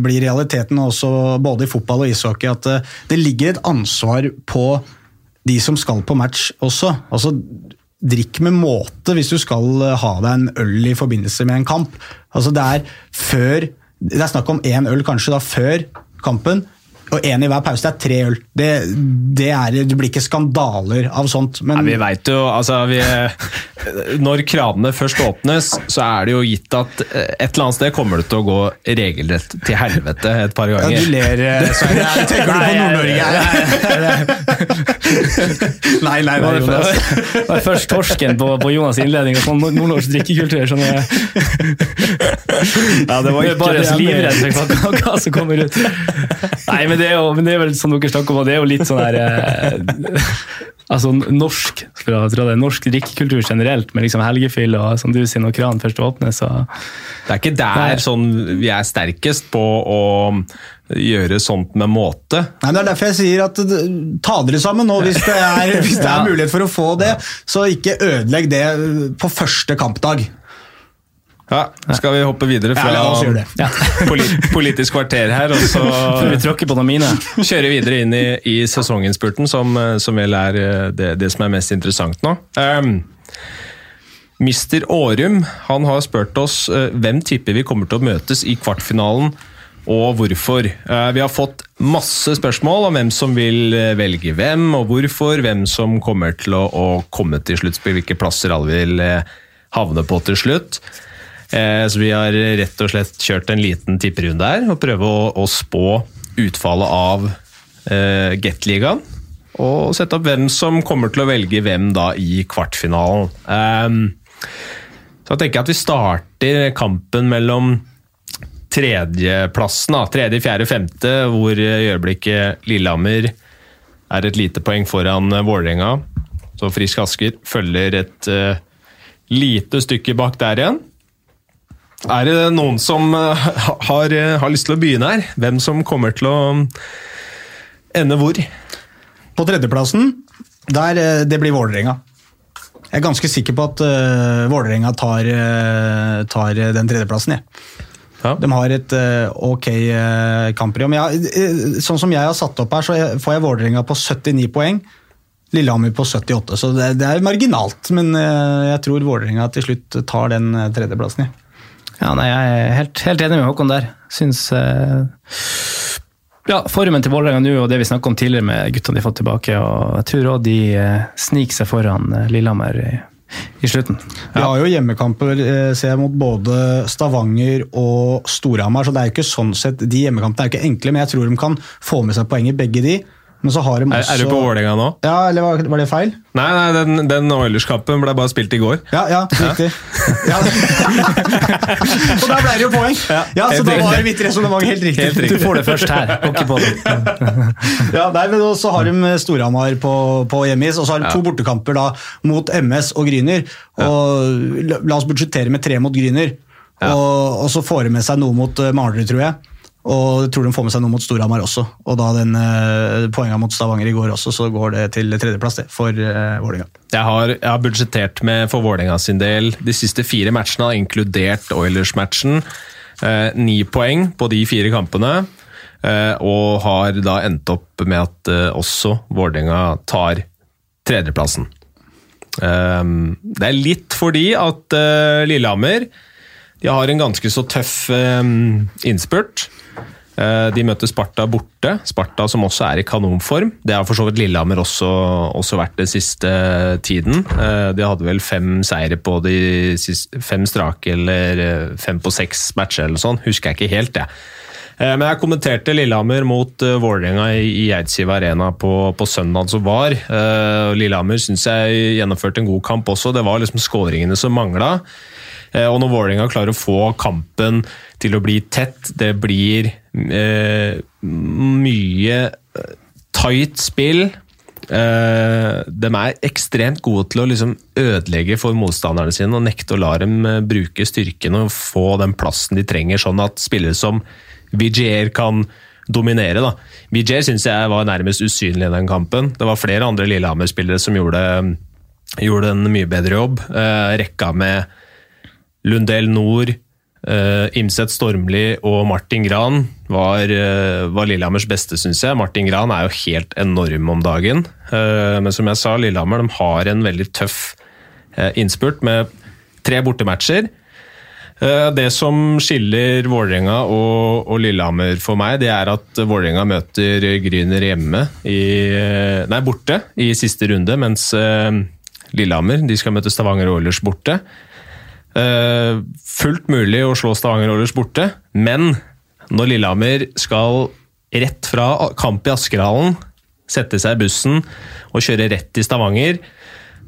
bli realiteten også både i fotball og ishockey, at uh, det ligger et ansvar på de som skal på match også. Altså, Drikk med måte hvis du skal ha deg en øl i forbindelse med en kamp. Altså, det er før Det er snakk om én øl kanskje da før kampen og én i hver pause. Det er tre øl. Det, det, er, det blir ikke skandaler av sånt. Men... Nei, vi veit jo altså, vi, Når kranene først åpnes, så er det jo gitt at et eller annet sted kommer det til å gå regelrett til helvete et par ganger. Ja, du ler, eh, Sverre. Tenker du på Nord-Norge? nei, nei, nei, Jonas. Det var først torsken på, på Jonas' innledning og sånn nordnorsk drikkekultur. Sånn, ja, det var ikke bare livredd for hva som kommer ut. Nei, men det, er jo, men det er vel som dere snakker om, det er jo litt sånn her eh, altså norsk fra, fra det, norsk drikkekultur generelt, med liksom helgefyll og som du sier, når kranen først åpner, så Det er ikke der sånn, vi er sterkest på å gjøre sånt med måte. Nei, det er derfor jeg sier at ta dere sammen nå hvis det er, hvis det er mulighet for å få det. Så ikke ødelegg det på første kampdag. Ja, Skal vi hoppe videre fra ja, ja. politisk kvarter her, og så vi tråkker på noen mine. kjøre videre inn i, i sesonginnspurten, som, som, vel er eh, det, det, som er mest interessant nå. Um, Mister Årum han har spurt oss uh, hvem tipper vi kommer til å møtes i kvartfinalen, og hvorfor. Uh, vi har fått masse spørsmål om hvem som vil velge hvem, og hvorfor. Hvem som kommer til å, å komme til sluttspill, hvilke plasser alle vil havne på til slutt. Eh, så vi har rett og slett kjørt en liten tipperunde her og prøve å, å spå utfallet av eh, Gateligaen. Og sette opp hvem som kommer til å velge hvem da i kvartfinalen. Um, så jeg tenker at vi starter kampen mellom tredjeplassen, da, tredje, fjerde, femte, hvor i øyeblikket Lillehammer er et lite poeng foran Vålerenga. Så Frisk Asker følger et uh, lite stykke bak der igjen. Er det noen som eh, har, eh, har, lyst til å begynne her? Hvem som kommer til å ende hvor? På tredjeplassen, der, eh, det blir Vålerenga. Jeg er ganske sikker på at uh, Vålerenga tar, uh, tar den tredjeplassen. Ja. Ja. De har et uh, ok uh, kampprogram. Ja, sånn som jeg har satt opp her, så får jeg Vålerenga på 79 poeng. Lillehammer på 78, så det, det er marginalt. Men jeg tror Vålerenga til slutt tar den tredjeplassen. Ja. Ja, nei, Jeg er helt, helt enig med Håkon der. Syns eh, ja, Formen til Vålerenga nå og det vi snakka om tidligere med guttene de har fått tilbake, og jeg tror òg de eh, sniker seg foran eh, Lillehammer i, i slutten. Vi har jo hjemmekamper eh, ser jeg, mot både Stavanger og Storhamar, så det er jo ikke sånn sett, de hjemmekampene er jo ikke enkle, men jeg tror de kan få med seg poeng i begge de. Men så har de også... Er, er du på Vålerenga nå? Ja, eller var, var, det feil? Nei, nei den, den Oilers-kampen ble bare spilt i går. Ja, ja, riktig. Ja. og der ble det jo poeng! Ja, ja Så da var mitt resonnement helt, helt riktig. Du får det først her, ikke på det. ja, nei, men Så har de Storhamar på, på hjemmeis, og så har de to bortekamper da mot MS og Gryner. Og La oss budsjettere med tre mot Gryner, og, og, så får de med seg noe mot uh, tror jeg. Og jeg tror de får med seg noe mot Storhamar også. Og da den uh, poenga mot Stavanger i går også, så går det til tredjeplass det, for uh, Vålerenga. Jeg har, jeg har budsjettert med for Vålerenga sin del de siste fire matchene, inkludert Oilers-matchen. Uh, ni poeng på de fire kampene. Uh, og har da endt opp med at også Vålerenga tar tredjeplassen. det er litt fordi at Lillehammer de har en ganske så tøff innspurt. Eh, de møter Sparta borte. Sparta som også er i kanonform. Det har for så vidt Lillehammer også, også vært den siste tiden. Eh, de hadde vel fem seire på de siste, fem strake eller eh, fem på seks matcher eller sånn. Husker jeg ikke helt, jeg. Men jeg kommenterte Lillehammer mot Vålerenga i Eidsiv Arena på, på søndag som var. Lillehammer syns jeg gjennomførte en god kamp også. Det var liksom skåringene som mangla. Og når Vålerenga klarer å få kampen til å bli tett. Det blir eh, mye eh, tight spill. Eh, de er ekstremt gode til å liksom ødelegge for motstanderne sine og nekte å la dem eh, bruke styrken og få den plassen de trenger, sånn at spillere som Vigier kan dominere. da. Vigier syns jeg var nærmest usynlig i den kampen. Det var flere andre Lillehammer-spillere som gjorde, gjorde, en mye bedre jobb. Eh, rekka med Lundell Nord, Uh, Imset Stormli og Martin Gran var, uh, var Lillehammers beste, syns jeg. Martin Gran er jo helt enorm om dagen. Uh, men som jeg sa, Lillehammer har en veldig tøff innspurt med tre bortematcher. Det som skiller Vålerenga og, og, Lillehammer for meg, det er at Vålerenga møter Gryner hjemme i, nei, borte i siste runde, mens Lillehammer de skal møte Stavanger Oilers borte. Uh, fullt mulig å slå Stavanger Oilers borte, men når Lillehammer skal rett fra kamp i Askerhallen, sette seg i bussen og kjøre rett til Stavanger,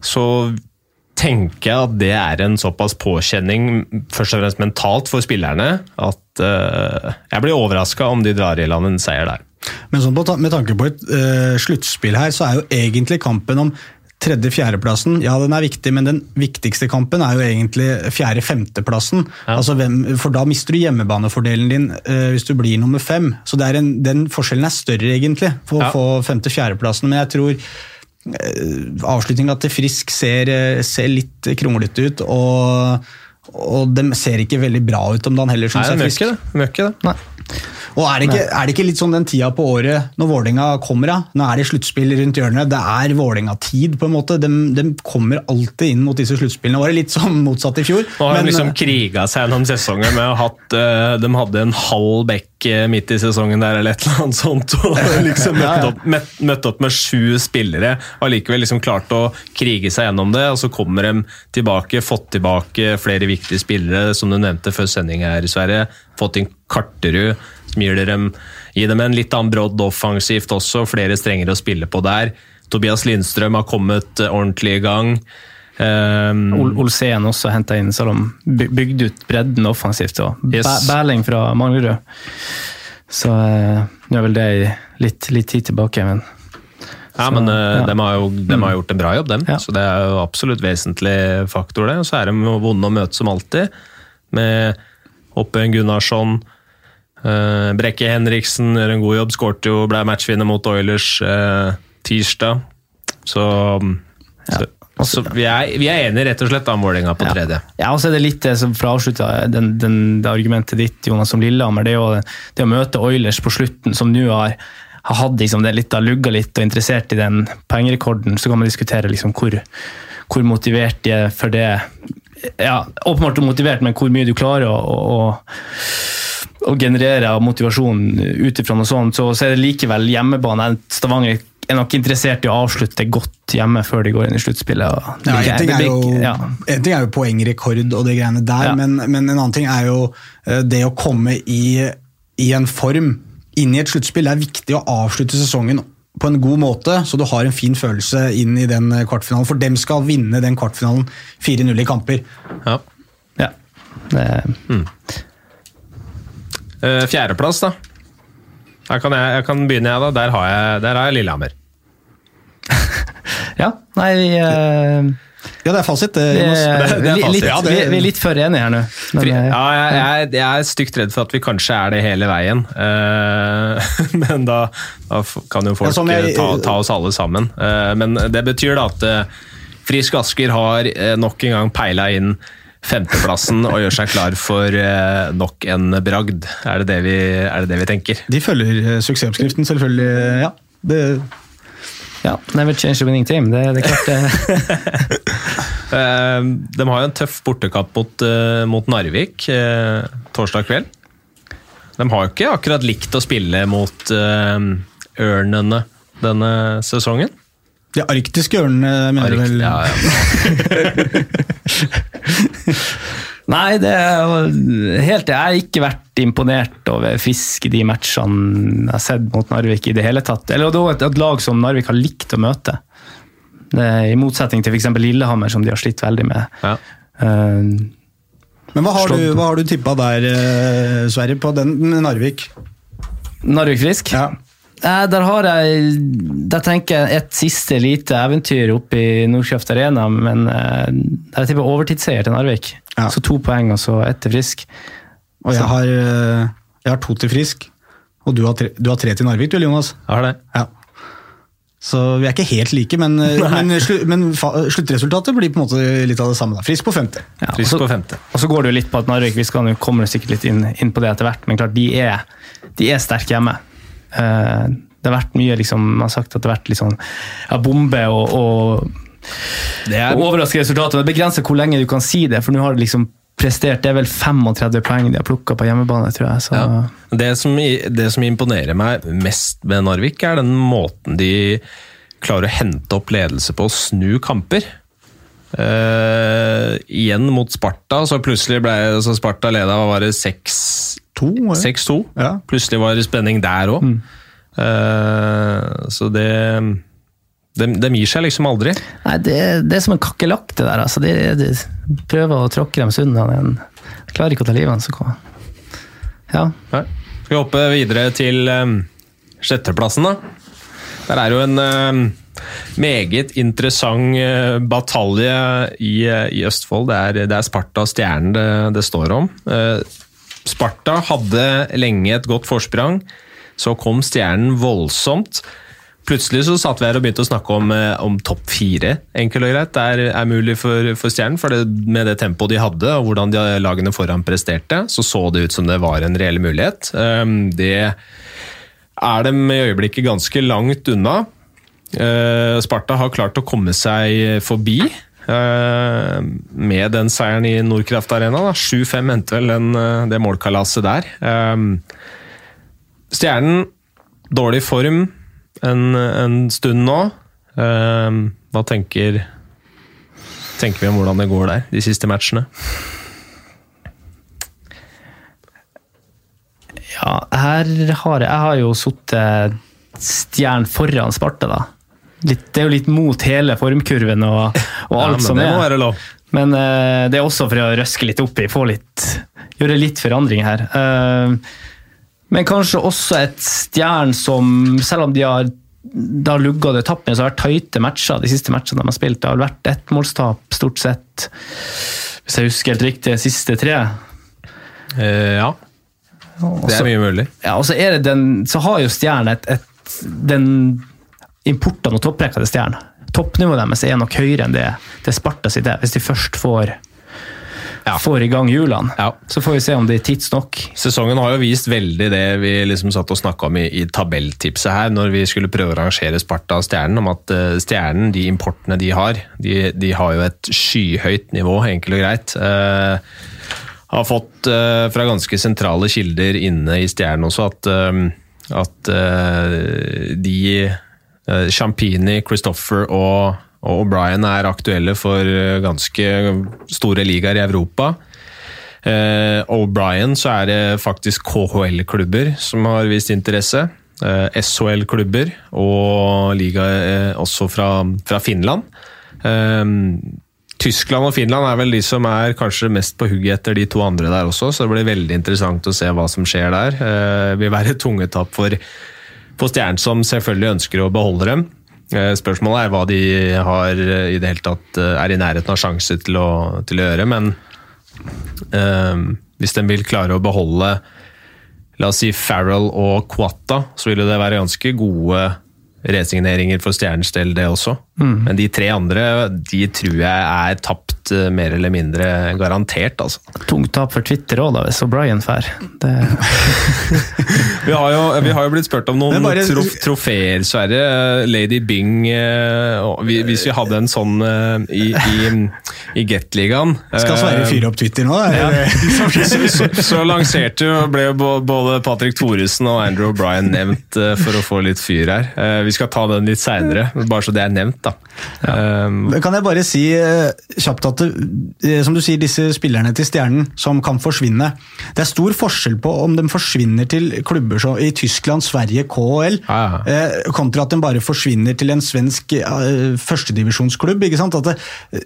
så tenker jeg at det er en såpass påkjenning, først og fremst mentalt for spillerne, at uh, jeg blir overraska om de drar i land en seier der. Men sånn med tanke på et uh, sluttspill her, så er jo egentlig kampen om tredje-fjerdeplassen, ja den er viktig, men den viktigste kampen er jo egentlig fjerde-femteplassen. Ja. Altså, for da mister du hjemmebanefordelen din uh, hvis du blir nummer fem. Så en, den forskjellen er større, egentlig, for ja. å få femte-fjerdeplassen. Men jeg tror uh, avslutninga til Frisk ser, ser litt kronglete ut. og og de ser ikke veldig bra ut om dagen heller. Nei, jeg frisk. ikke det. De det. Nei. Og er det, ikke, er det, ikke, litt sånn den tida på året når Vålerenga kommer? Ja? Nå er det sluttspill rundt hjørnet. Det er Vålerenga-tid, på en måte. De, de, kommer alltid inn mot disse sluttspillene. Det var litt sånn motsatt i fjor. Nå har men, de liksom kriga seg gjennom sesongen med at uh, de hadde en halv bekk eh, midt i sesongen der, eller et eller annet sånt. Og liksom møtte opp, møtt, opp med sju spillere. Og likevel liksom klart å krige seg gjennom det. Og så kommer de tilbake, fått tilbake flere viktige spillere, som du nevnte før sending her, Sverre. Fått inn Karterud som gir, dem, gir dem en litt annen brodd offensivt også, flere strengere å spille på der. Tobias Lindstrøm har kommet eh, ordentlig i gang. Um, Olsen også henta inn, så de bygde ut bredden offensivt. Og yes. Bæling fra Manglerud. Så uh, nå er vel det litt, litt tid tilbake. men ja, så, men uh, ja. De, har jo, de, har gjort en bra jobb, dem. Ja. Så det er jo absolutt vesentlig faktor, det. Og så er de vonde å møte som alltid. Med Oppen Gunnarsson, Uh, Brekke Henriksen gjør en god jobb. Skårte jo, ble matchvinner mot Oilers uh, tirsdag. Så, ja. så, så vi, er, vi, er, enige rett og slett om Vålerenga på tredje. Ja, og så er det litt som for å avslutte den, den, det argumentet ditt, Jonas, som Lillehammer. Det, er det å møte Oilers på slutten, som nå har, har hatt liksom det litt, har lugga litt og interessert i den pengerekorden, så kan man diskutere liksom hvor, hvor motivert de er for det. Ja, åpenbart motivert, men hvor mye du klarer å, å å generere motivasjon ut ifra noe sånt, så, så er det likevel hjemmebane. Stavanger er nok interessert i å avslutte godt hjemme før de går inn i sluttspillet. Ja, en, ting er jo, ja. en ting er jo poengrekord og de greiene der, ja. men, men, en annen ting er jo eh, det å komme i, i en form inn i et sluttspill. Det er viktig å avslutte sesongen på en god måte, så du har en fin følelse inn i den kvartfinalen. For dem skal vinne den kvartfinalen 4-0 i kamper. Ja. ja. Det, mm. Uh, Fjerdeplass, da. Her kan jeg, jeg kan begynne, jeg, da. Der har jeg, der har jeg Lillehammer. Ja, nei uh, Ja, det er fasit. Det, det, det er fasit. Litt, vi, vi, er litt for enige her nå. Men, eh, ja, jeg, jeg, jeg, er stygt redd for at vi kanskje er det hele veien. Uh, men da, da, kan jo folk ta, ta, oss alle sammen. Uh, men det betyr da at Frisk Asker har nok en gang peila inn femteplassen og gjør seg klar for eh, nok en bragd. Er det det vi, det det vi tenker? De følger eh, suksessoppskriften, selvfølgelig. Ja, det ja, never change the winning team. Det, det er klart det. Eh, de har jo en tøff bortekamp mot, mot, Narvik torsdag kveld. De har jo ikke akkurat likt å spille mot ørnene denne sesongen. De arktiske ørnene, mener du vel? Ja, ja. Nei, det er helt Jeg har ikke vært imponert over Fisk i de matchene jeg har sett mot Narvik i det hele tatt. Eller det er et lag som Narvik har likt å møte. I motsetning til f.eks. Lillehammer, som de har slitt veldig med. Ja. Uh, Men hva har, du, hva har du tippa der, eh, Sverre, på den Narvik? Narvik Frisk? Ja. Eh, der har jeg Der tenker jeg et siste lite eventyr oppe i Nordkjøft Arena. Men eh, jeg tipper overtidsseier til Narvik. Ja. Så to poeng og så ett til Frisk. Og jeg har, eh, jeg har, to til Frisk. Og du har tre, du har tre til Narvik, du Jonas? Jeg har det. Ja. Så vi er ikke helt like, men, men, men, sluttresultatet blir på en måte litt av det samme. Da. Frisk på femte. Ja, Frisk på femte. Og så går det jo litt på at Narvik vi skal kommer sikkert litt inn, inn på det etter hvert, men klart de er, de er sterke hjemme. Eh, det har vært mye liksom, Man har sagt at det har vært liksom, ja, bombe og, og det er overraskende resultater. Det begrenser hvor lenge du kan si det, for nå har det liksom prestert. Det er vel 35 poeng de har plukka på hjemmebane, tror jeg. Ja. Det, som, det, som, imponerer meg mest med Narvik, er den måten de klarer å hente opp ledelse på og snu kamper. Uh, igjen mot Sparta, så plutselig ble så Sparta leda var det 6-2. Ja. Plutselig var det spenning der òg. Mm. Uh, så det de, de, gir seg liksom aldri. Nei, det, det er som en kakerlakk, det der. Altså, de, de, prøver å tråkke dem unna. De klarer ikke å ta livet av dem. Ja. ja. Skal vi hoppe videre til um, sjetteplassen, da? Der er jo en um, meget interessant uh, batalje i, i, Østfold. Det er, det er Sparta og Stjernen det, det, står om. Sparta hadde lenge et godt forsprang. Så kom Stjernen voldsomt. Plutselig så satt vi her og begynte å snakke om, om topp fire. Enkelt og greit. Det er, mulig for, for Stjernen. For det, med det tempoet de hadde, og hvordan de lagene foran presterte, så så det ut som det var en reell mulighet. Det er dem i øyeblikket ganske langt unna. Eh, Sparta har klart å komme seg forbi eh, med den seieren i Nordkraft Arena. 7-5 endte vel den, eh, det målkalaset der. Stjernen, dårlig form en, en stund nå. Hva tenker, tenker vi om hvordan det går der, de siste matchene? Ja, her har jeg, jeg har jo sittet Stjernen foran Sparta, da. Litt, det er jo litt mot hele formkurven og, og alt ja, som er. Men uh, det er også for å røske litt opp i, få litt, gjøre litt forandring her. Uh, men kanskje også et stjern som, selv om de har da lugga det tappene, så har det vært tøyte matcher de siste matchene de har spilt. Det har vært ettmålstap, stort sett, hvis jeg husker helt riktig, siste tre. Uh, ja. Det er mye mulig. Ja, og så, er det den, så har jo Stjernen et, et, den importene og topprekkene til Stjernen. Toppnivået deres er nok høyere enn det, det Sparta sitt er, hvis de først får ja. får i gang hjulene. Ja. Så får vi se om det er tidsnok. Sesongen har jo vist veldig det vi liksom satt og snakka om i, i, tabelltipset her, når vi skulle prøve å rangere Sparta og Stjernen, om at uh, Stjernen, de importene de har, de, de har jo et skyhøyt nivå, enkelt og greit. Uh, har fått uh, fra ganske sentrale kilder inne i Stjernen også at, at de Champini, Christopher og, O'Brien er aktuelle for ganske store ligaer i Europa. O'Brien så er det faktisk KHL-klubber som har vist interesse. SHL-klubber og liga også fra, fra Finland. Tyskland og Finland er vel de som er kanskje mest på hugget etter de to andre der også, så det blir veldig interessant å se hva som skjer der. Det eh, vil være et tungetap for, for Stjernen, som selvfølgelig ønsker å beholde dem. Eh, spørsmålet er hva de har i det hele tatt eh, er i nærheten av sjanse til å, til å gjøre, men øh, hvis de vil klare å beholde la oss si Farrell og Quatta, så vil det være ganske gode resigneringer for Stjernens del, det også. Mm. Men de tre andre de tror jeg er tapt uh, mer eller mindre garantert. altså. Tungt tap for Twitter òg, hvis O'Brien drar. Det... vi, har jo, vi har jo blitt spurt om noen bare... trof trofeer, Sverre. Lady Bing uh, Hvis vi hadde en sånn uh, i, i, i Gateligaen Skal Sverre fyre opp Twitter nå? Ja. så, så, så, lanserte jo ble både Patrick Thoresen og Andrew O'Brien nevnt for å få litt fyr her. vi skal ta den litt seinere, bare så det er nevnt. da. Ja. Um, kan jeg bare si kjapt at Eh, som du sier, disse spillerne til Stjernen som kan forsvinne Det er stor forskjell på om de forsvinner til klubber som i Tyskland, Sverige, KHL, ja, ja. kontra at de bare forsvinner til en svensk uh, førstedivisjonsklubb. At det,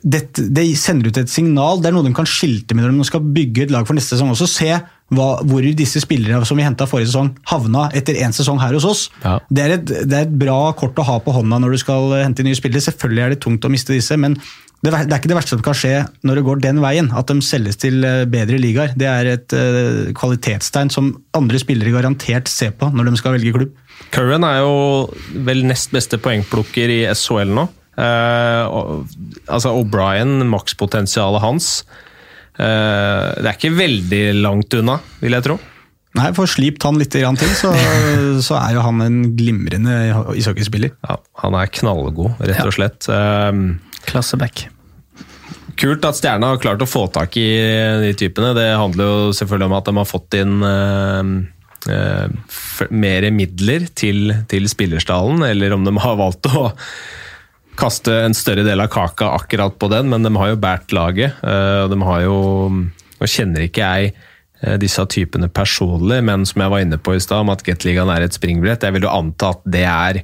det, det, sender ut et signal. Det er noe de kan skilte med når de skal bygge et lag for neste sesong. Også se hva, hvor disse spillere som vi henta forrige sesong, havna etter én sesong her hos oss. Ja. Det, er et, det, er et, bra kort å ha på hånda når du skal hente nye spillere. Selvfølgelig er det tungt å miste disse, men det, det, er ikke det verste som kan skje når det går den veien, at de selges til eh, bedre ligaer. Det er et uh, kvalitetstegn som andre spillere garantert ser på når de skal velge klubb. Curran er jo vel nest beste poengplukker i SHL nå. Uh, altså O'Brien, makspotensialet hans Det er ikke veldig langt unna, vil jeg tro. Nei, for slipt han litt til, så, så er jo han en glimrende ishockeyspiller. Ja, han er knallgod, rett og slett. Ja. Klasseback. Kult at Stjerna har klart å få tak i de typene. Det handler jo selvfølgelig om at de har fått inn uh, uh, mer midler til, til spillerstallen, eller om de har valgt å kaste en større del av kaka akkurat på den, men de har jo båret laget. Og de har jo Nå kjenner ikke jeg disse typene personlig, men som jeg var inne på i stad, om at Gateligaen er et springbrett. Jeg vil jo anta at det er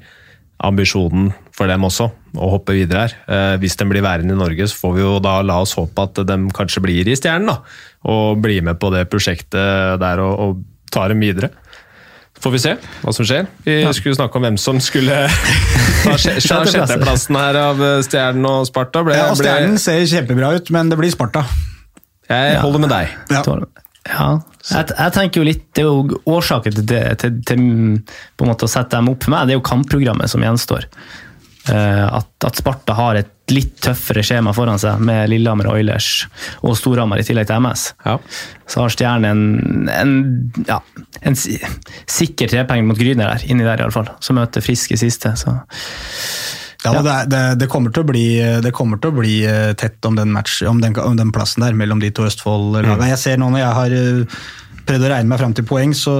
ambisjonen for dem også, å hoppe videre her. Eh, hvis de blir værende i Norge, så får vi jo da la oss håpe at de kanskje blir i Stjernen. da, Og blir med på det prosjektet der og, og tar dem videre. Får vi se hva som skjer. Vi ja. skulle snakke om hvem som skulle ta sjetteplassen her av eh, Stjernen og Sparta. Ble, ja, og Stjernen ble... ser kjempebra ut, men det blir Sparta. Jeg ja. holder med deg. Ja. ja. Jeg, jeg, tenker jo litt, Det er jo årsaken til, det, til, til på en måte å sette dem opp for meg. Det er jo kampprogrammet som gjenstår. Uh, at, at, Sparta har et litt tøffere skjema foran seg, med Lillehammer Oilers og Storhamar i tillegg til MS. Ja. Så har Stjernen en, en, ja, en sikker trepenger mot Gryner der, inni der iallfall. Som møter Frisk i siste. Så ja, ja. Det, det, det, kommer til å bli, det kommer til å bli eh, tett om den, match, om den, om den plassen der mellom de to Østfold-lagene. Mm. Jeg ser nå når jeg har eh, prøvd å regne meg fram til poeng, så,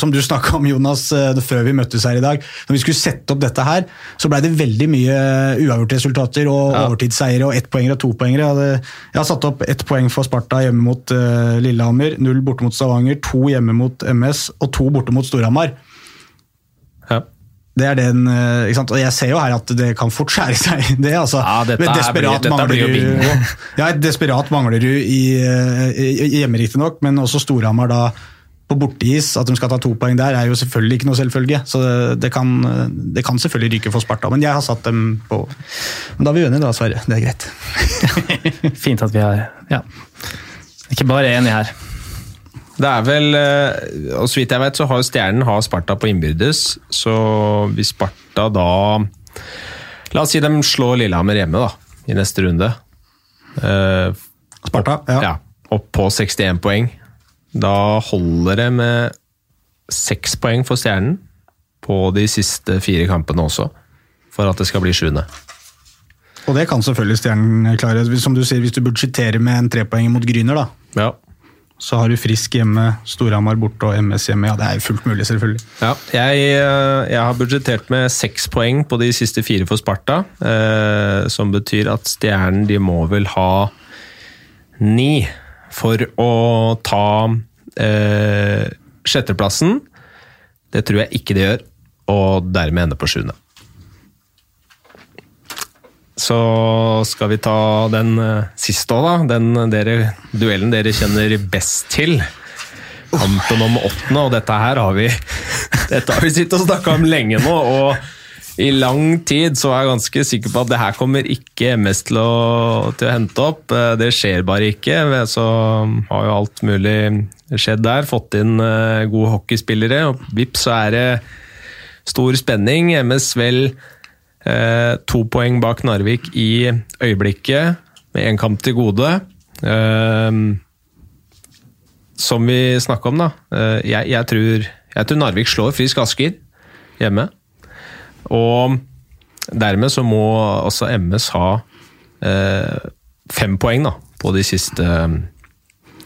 som du snakka om, Jonas, eh, før vi møttes her i dag. Når vi skulle sette opp dette her, så blei det veldig mye uavgjort-resultater og ja. overtidsseiere og ettpoengere og topoengere. Jeg har satt opp ett poeng for Sparta hjemme mot uh, Lillehammer, null borte mot Stavanger, to hjemme mot MS og to borte mot Storhamar. Det er den, eh, ikke sant? Og Jeg ser jo her at det kan fort skjære seg. Det, altså. Ja, dette, desperat blir, dette blir jo bingo. Ja, desperat Manglerud i, eh, i, hjemme, riktignok, men også Storhamar da på borteis. At de skal ta to poeng der, er jo selvfølgelig ikke noe selvfølge. Så det, det, kan, det, kan, selvfølgelig ryke for Sparta, men jeg har satt dem på Men da er vi uenige da, Sverre. Det er greit. Fint at vi har Ja. Ikke bare enige her. Det er vel eh, Og så vidt jeg vet, så har Stjernen har Sparta på innbyrdes. Så hvis Sparta da La oss si de slår Lillehammer hjemme da, i neste runde. Eh, Sparta, ja. ja. Opp på 61 poeng. Da holder det med seks poeng for Stjernen på de siste fire kampene også, for at det skal bli sjuende. Og det kan selvfølgelig Stjernen klare. Som du sier, Hvis du budsjetterer med en trepoenger mot Gryner, da. Ja. Så har du Frisk hjemme, Storhamar borte og MS hjemme. Ja, Det er fullt mulig, selvfølgelig. Ja, jeg, eh, jeg har budsjettert med seks poeng på de siste fire for Sparta. Eh, som betyr at Stjernen de må vel ha ni for å ta eh, sjetteplassen. Det tror jeg ikke de gjør, og dermed ende på sjuende. Så skal vi ta den uh, siste òg, da. Den dere, duellen dere kjenner best til. Kampen om åttende, og dette her har vi Dette har vi sittet og snakka om lenge nå. og i lang tid så er jeg ganske sikker på at det her kommer ikke MS til å, til å hente opp. Eh, det skjer bare ikke. Så har jo alt mulig skjedd der. Fått inn gode hockeyspillere, og vips så er det stor spenning. MS vel Eh, to poeng bak Narvik i øyeblikket, med én kamp til gode. Eh, som vi snakka om, da. Eh, jeg, jeg, tror, jeg, tror, Narvik slår Frisk Asker hjemme. Og dermed så må også MS ha eh, fem poeng da, på de siste,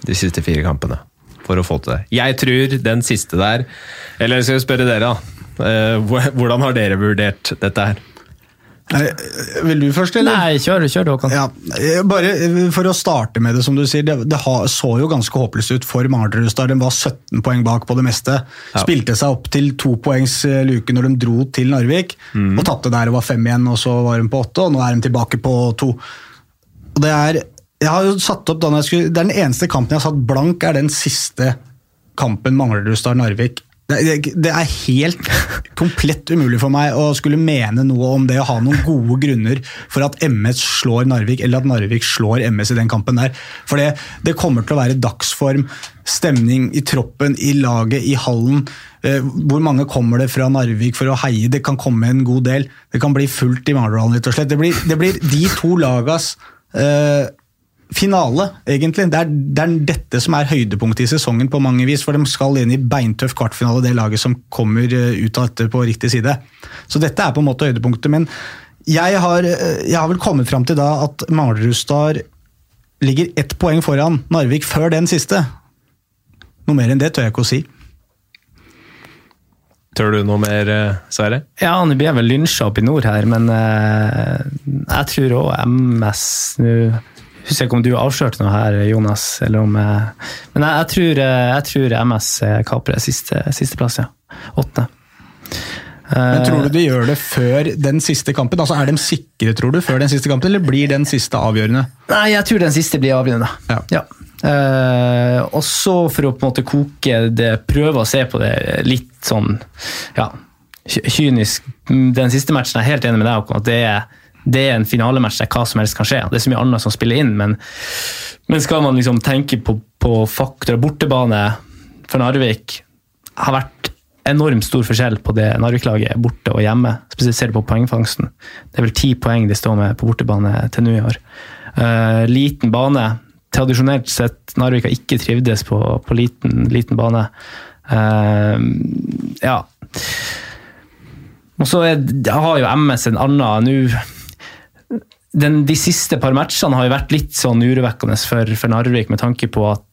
de siste fire kampene. For å få til det. Jeg tror den siste der Eller skal vi spørre dere, da. Eh, hvordan har dere vurdert dette her? Vil du først, eller? Nei, kjør, kjør du, Håkan Ja, bare For å starte med det, som du sier. Det, det så jo ganske håpløst ut for Mardrudstad. De var 17 poeng bak på det meste. Ja. Spilte seg opp til to poengs eh, luke når de dro til Narvik. Mm. Og tapte der og var fem igjen, og så var de på åtte, og nå er de tilbake på to. Og det er jeg har jo satt opp da skulle, Det er den eneste kampen jeg har satt blank, er den siste kampen Manglerudstad-Narvik det er helt komplett umulig for meg å skulle mene noe om det å ha noen gode grunner for at MS slår Narvik, eller at Narvik slår MS i den kampen der. For det, det kommer til å være dagsform, stemning i troppen, i laget, i hallen. Eh, hvor mange kommer det fra Narvik for å heie? Det kan komme en god del. Det kan bli fullt i Mardalen, rett og slett. Det blir, det blir de to lagas uh, finale, egentlig. Det er, det er, dette som er høydepunktet i sesongen på mange vis. For de skal inn i beintøff kvartfinale, det laget som kommer eh, ut av dette på riktig side. Så dette er på en måte høydepunktet. Men jeg har, eh, jeg har vel kommet fram til da at Manglerud ligger ett poeng foran Narvik før den siste. Noe mer enn det tør jeg ikke å si. Tør du noe mer, eh, Sverre? Ja, nå blir jeg vel lynsja opp i nord her, men jeg tror òg MS nå husker ikke om du avslørte noe her, Jonas. eller om... Eh, men jeg, jeg, tror, eh, jeg tror, MS kaprer siste, plass, ja. Åttende. Men Tror du de gjør det før den siste kampen? Altså Er de sikre tror du, før den siste kampen, eller blir den siste avgjørende? Nei, Jeg tror den siste blir avgjørende. Ja. ja. Uh, og så for å på en måte koke det, prøve å se på det litt sånn ja, kynisk Den siste matchen er jeg helt enig med deg at det er, det er en finalematch der hva som helst kan skje. Det er så mye annet som spiller inn, men, men skal man liksom tenke på, på faktorer Bortebane for Narvik har vært enormt stor forskjell på det Narvik-laget borte og hjemme. Spesielt ser du på poengfangsten. Det er vel ti poeng de står med på bortebane til nå i år. Uh, liten bane tradisjonelt sett Narvik har ikke trivdes på, på liten, liten, bane. Uh, ja. Og så har jo MS en annen nå De siste par matchene har jo vært litt sånn urovekkende for, for, Narvik, med tanke på at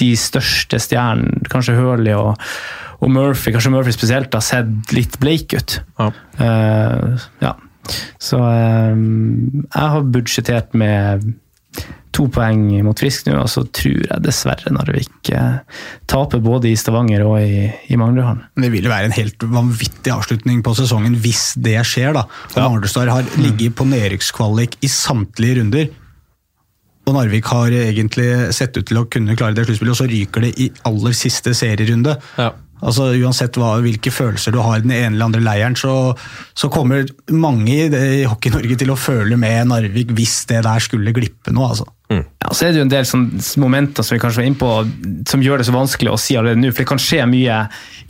de største stjernene, kanskje Hurley og, og, Murphy, kanskje Murphy spesielt, har sett litt bleik ut. Ja. Uh, ja. Så uh, jeg har budsjettert med to poeng mot Frisk nå, og så tror jeg dessverre Narvik eh, taper både i Stavanger og i, i Manglerhallen. Det vil jo være en helt vanvittig avslutning på sesongen hvis det skjer. da. Ja. Manglerstad har ligget på nedrykkskvalik i samtlige runder. Og Narvik har egentlig sett ut til å kunne klare det sluttspillet, og så ryker det i aller siste serierunde. Ja. Altså Uansett hva, hvilke følelser du har i den ene eller andre leiren, så, så kommer mange i, i Hockey-Norge til å føle med Narvik hvis det der skulle glippe noe. altså. Mm. Ja, så er det jo en del sånne momenter som vi kanskje var inne på, som gjør det så vanskelig å si allerede nå. For det kan skje mye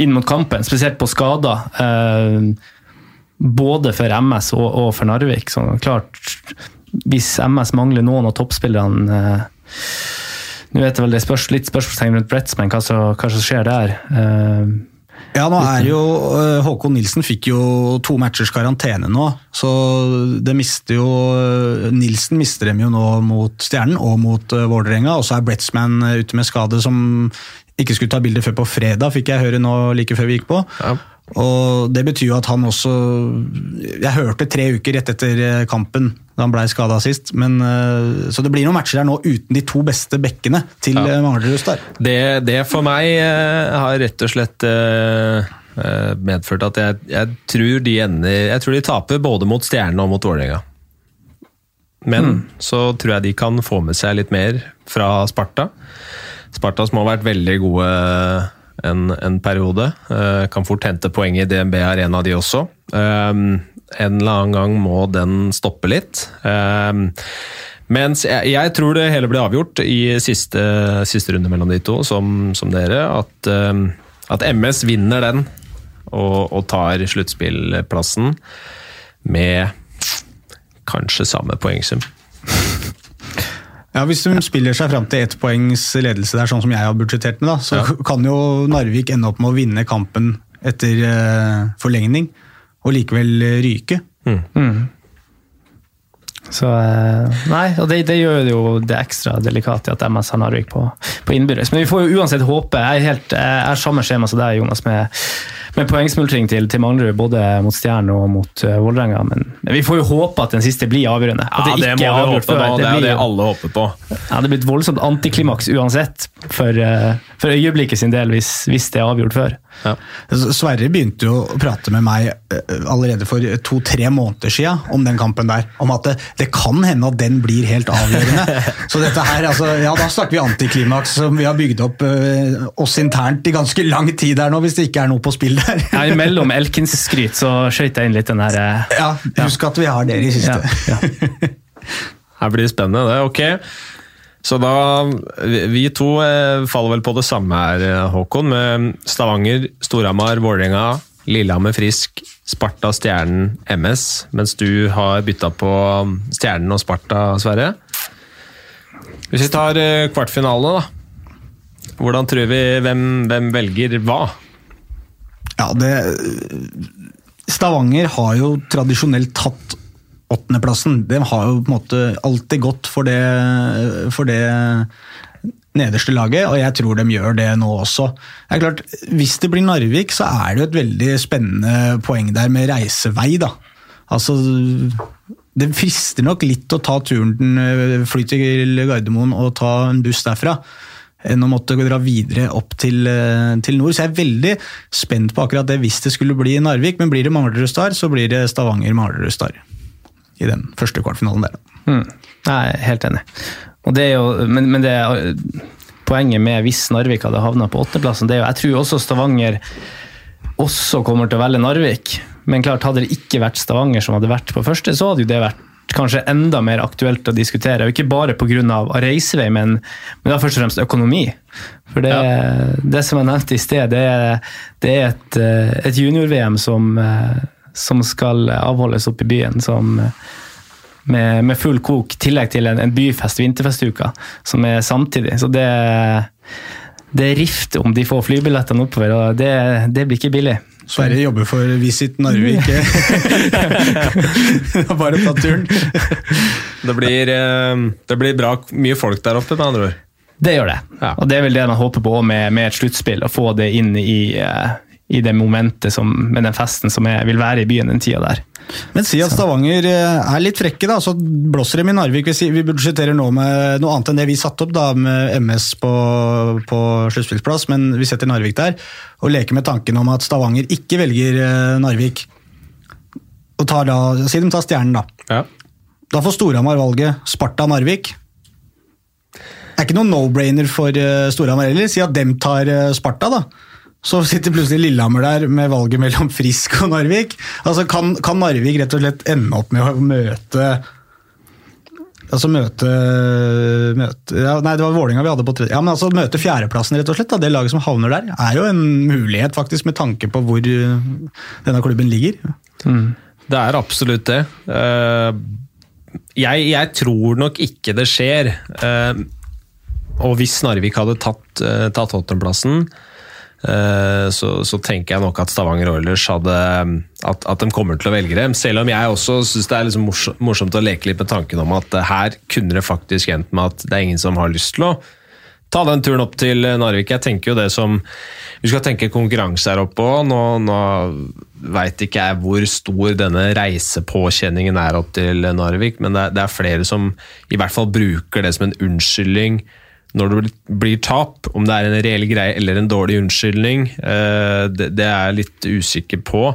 inn mot kampen, spesielt på skader. Eh, både for MS og, og, for Narvik. Så klart, hvis MS mangler noen av toppspillerne eh, nå vet jeg vel det spørs litt spørsmålstegn rundt Brettsman, hva, hva som skjer der. Uh, ja, nå er jo uh, Håkon Nilsen fikk jo to matchers karantene nå, så det mister jo uh, Nilsen mister dem jo nå mot Stjernen og mot uh, Vålerenga, og så er Brettsman ute med skade som ikke skulle ta bilde før på fredag, fikk jeg høre nå like før vi gikk på. Ja. Og Det betyr jo at han også Jeg hørte tre uker rett etter eh, kampen da han ble skada sist. Men, eh, så det blir noen matcher her nå uten de to beste bekkene til ja. Eh, Manglerud Det, det, for meg har rett og slett medført at jeg, jeg, tror de ender Jeg tror de taper både mot Stjernen og mot Vålerenga. Men mm. så tror jeg de kan få med seg litt mer fra Sparta. Sparta som har vært veldig gode en, en periode. Uh, kan fort hente poeng i DNB Arena, de også. Um, en eller annen gang må den stoppe litt. Um, mens jeg, jeg, tror det hele ble avgjort i siste, siste runde mellom de to, som, som dere. At, at, MS vinner den og, og tar sluttspillplassen med kanskje samme poengsum. Ja, Hvis de spiller seg fram til ett poengs ledelse der, sånn som jeg har budsjettert med, da, så ja. kan jo Narvik ende opp med å vinne kampen etter uh, forlengning, og likevel ryke. Mm. Mm. Så eh, Nei, og det, det, gjør jo det ekstra delikat i at MS har Narvik på, på innbyrdes. Men vi får jo uansett håpe. Jeg er, helt, jeg er samme skjema som deg, Jonas, med med poengsmultring til, til Manglerud, både mot Stjernen og mot uh, Vålerenga. Men, men, vi får jo håpe at den siste blir avgjørende. At ja, det, det må vi håpe på. Det, det er det alle håper på. Ja, Det blir et voldsomt antiklimaks uansett, for, uh, for øyeblikket sin del, hvis, hvis det er avgjort før. Ja. Sverre begynte jo å prate med meg eh, allerede for to-tre måneder siden om den kampen der. Om at det, det, kan hende at den blir helt avgjørende. Så dette her, altså, ja, Da snakker vi antiklimaks som vi har bygd opp uh, oss internt i ganske lang tid her nå, hvis det ikke er noe på spill der. ja, Mellom Elkins-skryt så skøyt jeg inn litt den her uh, Ja, husk at vi har dere i siste. Ja, ja. her blir det spennende, det. Ok. Så da Vi to eh, faller vel på det samme her, eh, Håkon. Med Stavanger, Storhamar, Vålerenga, Lillehammer Frisk, Sparta, Stjernen, MS. Mens du har bytta på Stjernen og Sparta, Sverre. Hvis vi tar eh, kvartfinalene, da. Hvordan tror vi hvem, hvem velger hva? Ja, det Stavanger har jo tradisjonelt tatt åttendeplassen. De har jo på en måte alltid gått for det, for det nederste laget, og jeg tror de gjør det nå også. Det er klart, Hvis det blir Narvik, så er det jo et veldig spennende poeng der med reisevei. da. Altså, Det frister nok litt å ta turen, fly til Gardermoen og ta en buss derfra enn å måtte dra videre opp til, til, nord. Så jeg er veldig spent på akkurat det hvis det skulle bli Narvik. Men blir det Manglerud-Star, så blir det Stavanger-Manglerud-Star i den første kvartfinalen der. Mm. Jeg er helt enig. Det jo, men, men det poenget med hvis Narvik hadde havna på åttendeplassen, det er jo Jeg tror også Stavanger også kommer til å velge Narvik. Men klart, hadde det ikke vært Stavanger som hadde vært på første, så hadde jo det vært kanskje enda mer aktuelt å diskutere. Og ikke bare pga. reisevei, men, men da først og fremst økonomi. For det, ja. det som jeg nevnte i sted, det er, det er et, eh, et junior-VM som, eh, som, skal avholdes oppe i byen. som med, med full kok, i tillegg til en, en byfest vinterfestuka, som er samtidig. Så det, det er rift om de får flybillettene oppover, og det, det blir ikke billig. Sverre jobber for Visit Narvik. Bare ta turen. det, blir, eh, det blir bra mye folk der oppe, med andre ord. Det gjør det. Ja. Og det er vel det man håper på med, med et sluttspill. Å få det inn i, eh, i det momentet som, med den festen som jeg vil være i byen den tida der. Men si at Stavanger eh, er litt frekke, da. Så blåser dem i Narvik. Vi budsjetterer nå med noe annet enn det vi satte opp, da, med MS på, på sluttspillsplass, men vi setter Narvik der. Og leker med tanken om at Stavanger ikke velger eh, Narvik. Og tar da, Si de tar Stjernen, da. Ja. Da får Storhamar valget Sparta-Narvik. Det er ikke noen no-brainer for eh, Storhamar heller. Si at dem tar Sparta, da. Så sitter plutselig Lillehammer der med valget mellom Frisk og Narvik. Altså kan, kan, Narvik rett og slett ende opp med å møte Altså møte, møte ja, Nei, det var Vålinga vi hadde på tredje. Ja, men altså møte fjerdeplassen, rett og slett. Da, det laget som havner der, er jo en mulighet, faktisk, med tanke på hvor denne klubben ligger. Mm. Det er absolutt det. Eh, jeg, jeg, tror nok ikke det skjer. Eh, og hvis Narvik hadde tatt, eh, tatt åttendeplassen, Eh, så, så, tenker jeg nok at Stavanger Oilers hadde at, at, de kommer til å velge dem. Selv om jeg også syns det er liksom morsomt å leke litt med tanken om at her kunne det faktisk endt med at det er ingen som har lyst til å ta den turen opp til Narvik. Jeg tenker jo det som Vi skal tenke konkurranse her oppe òg. Nå, nå veit ikke jeg hvor stor denne reisepåkjenningen er opp til Narvik, men det er, det er flere som i hvert fall bruker det som en unnskyldning når det blir tap, om det er en reell greie eller en dårlig unnskyldning, eh, det er jeg litt usikker på.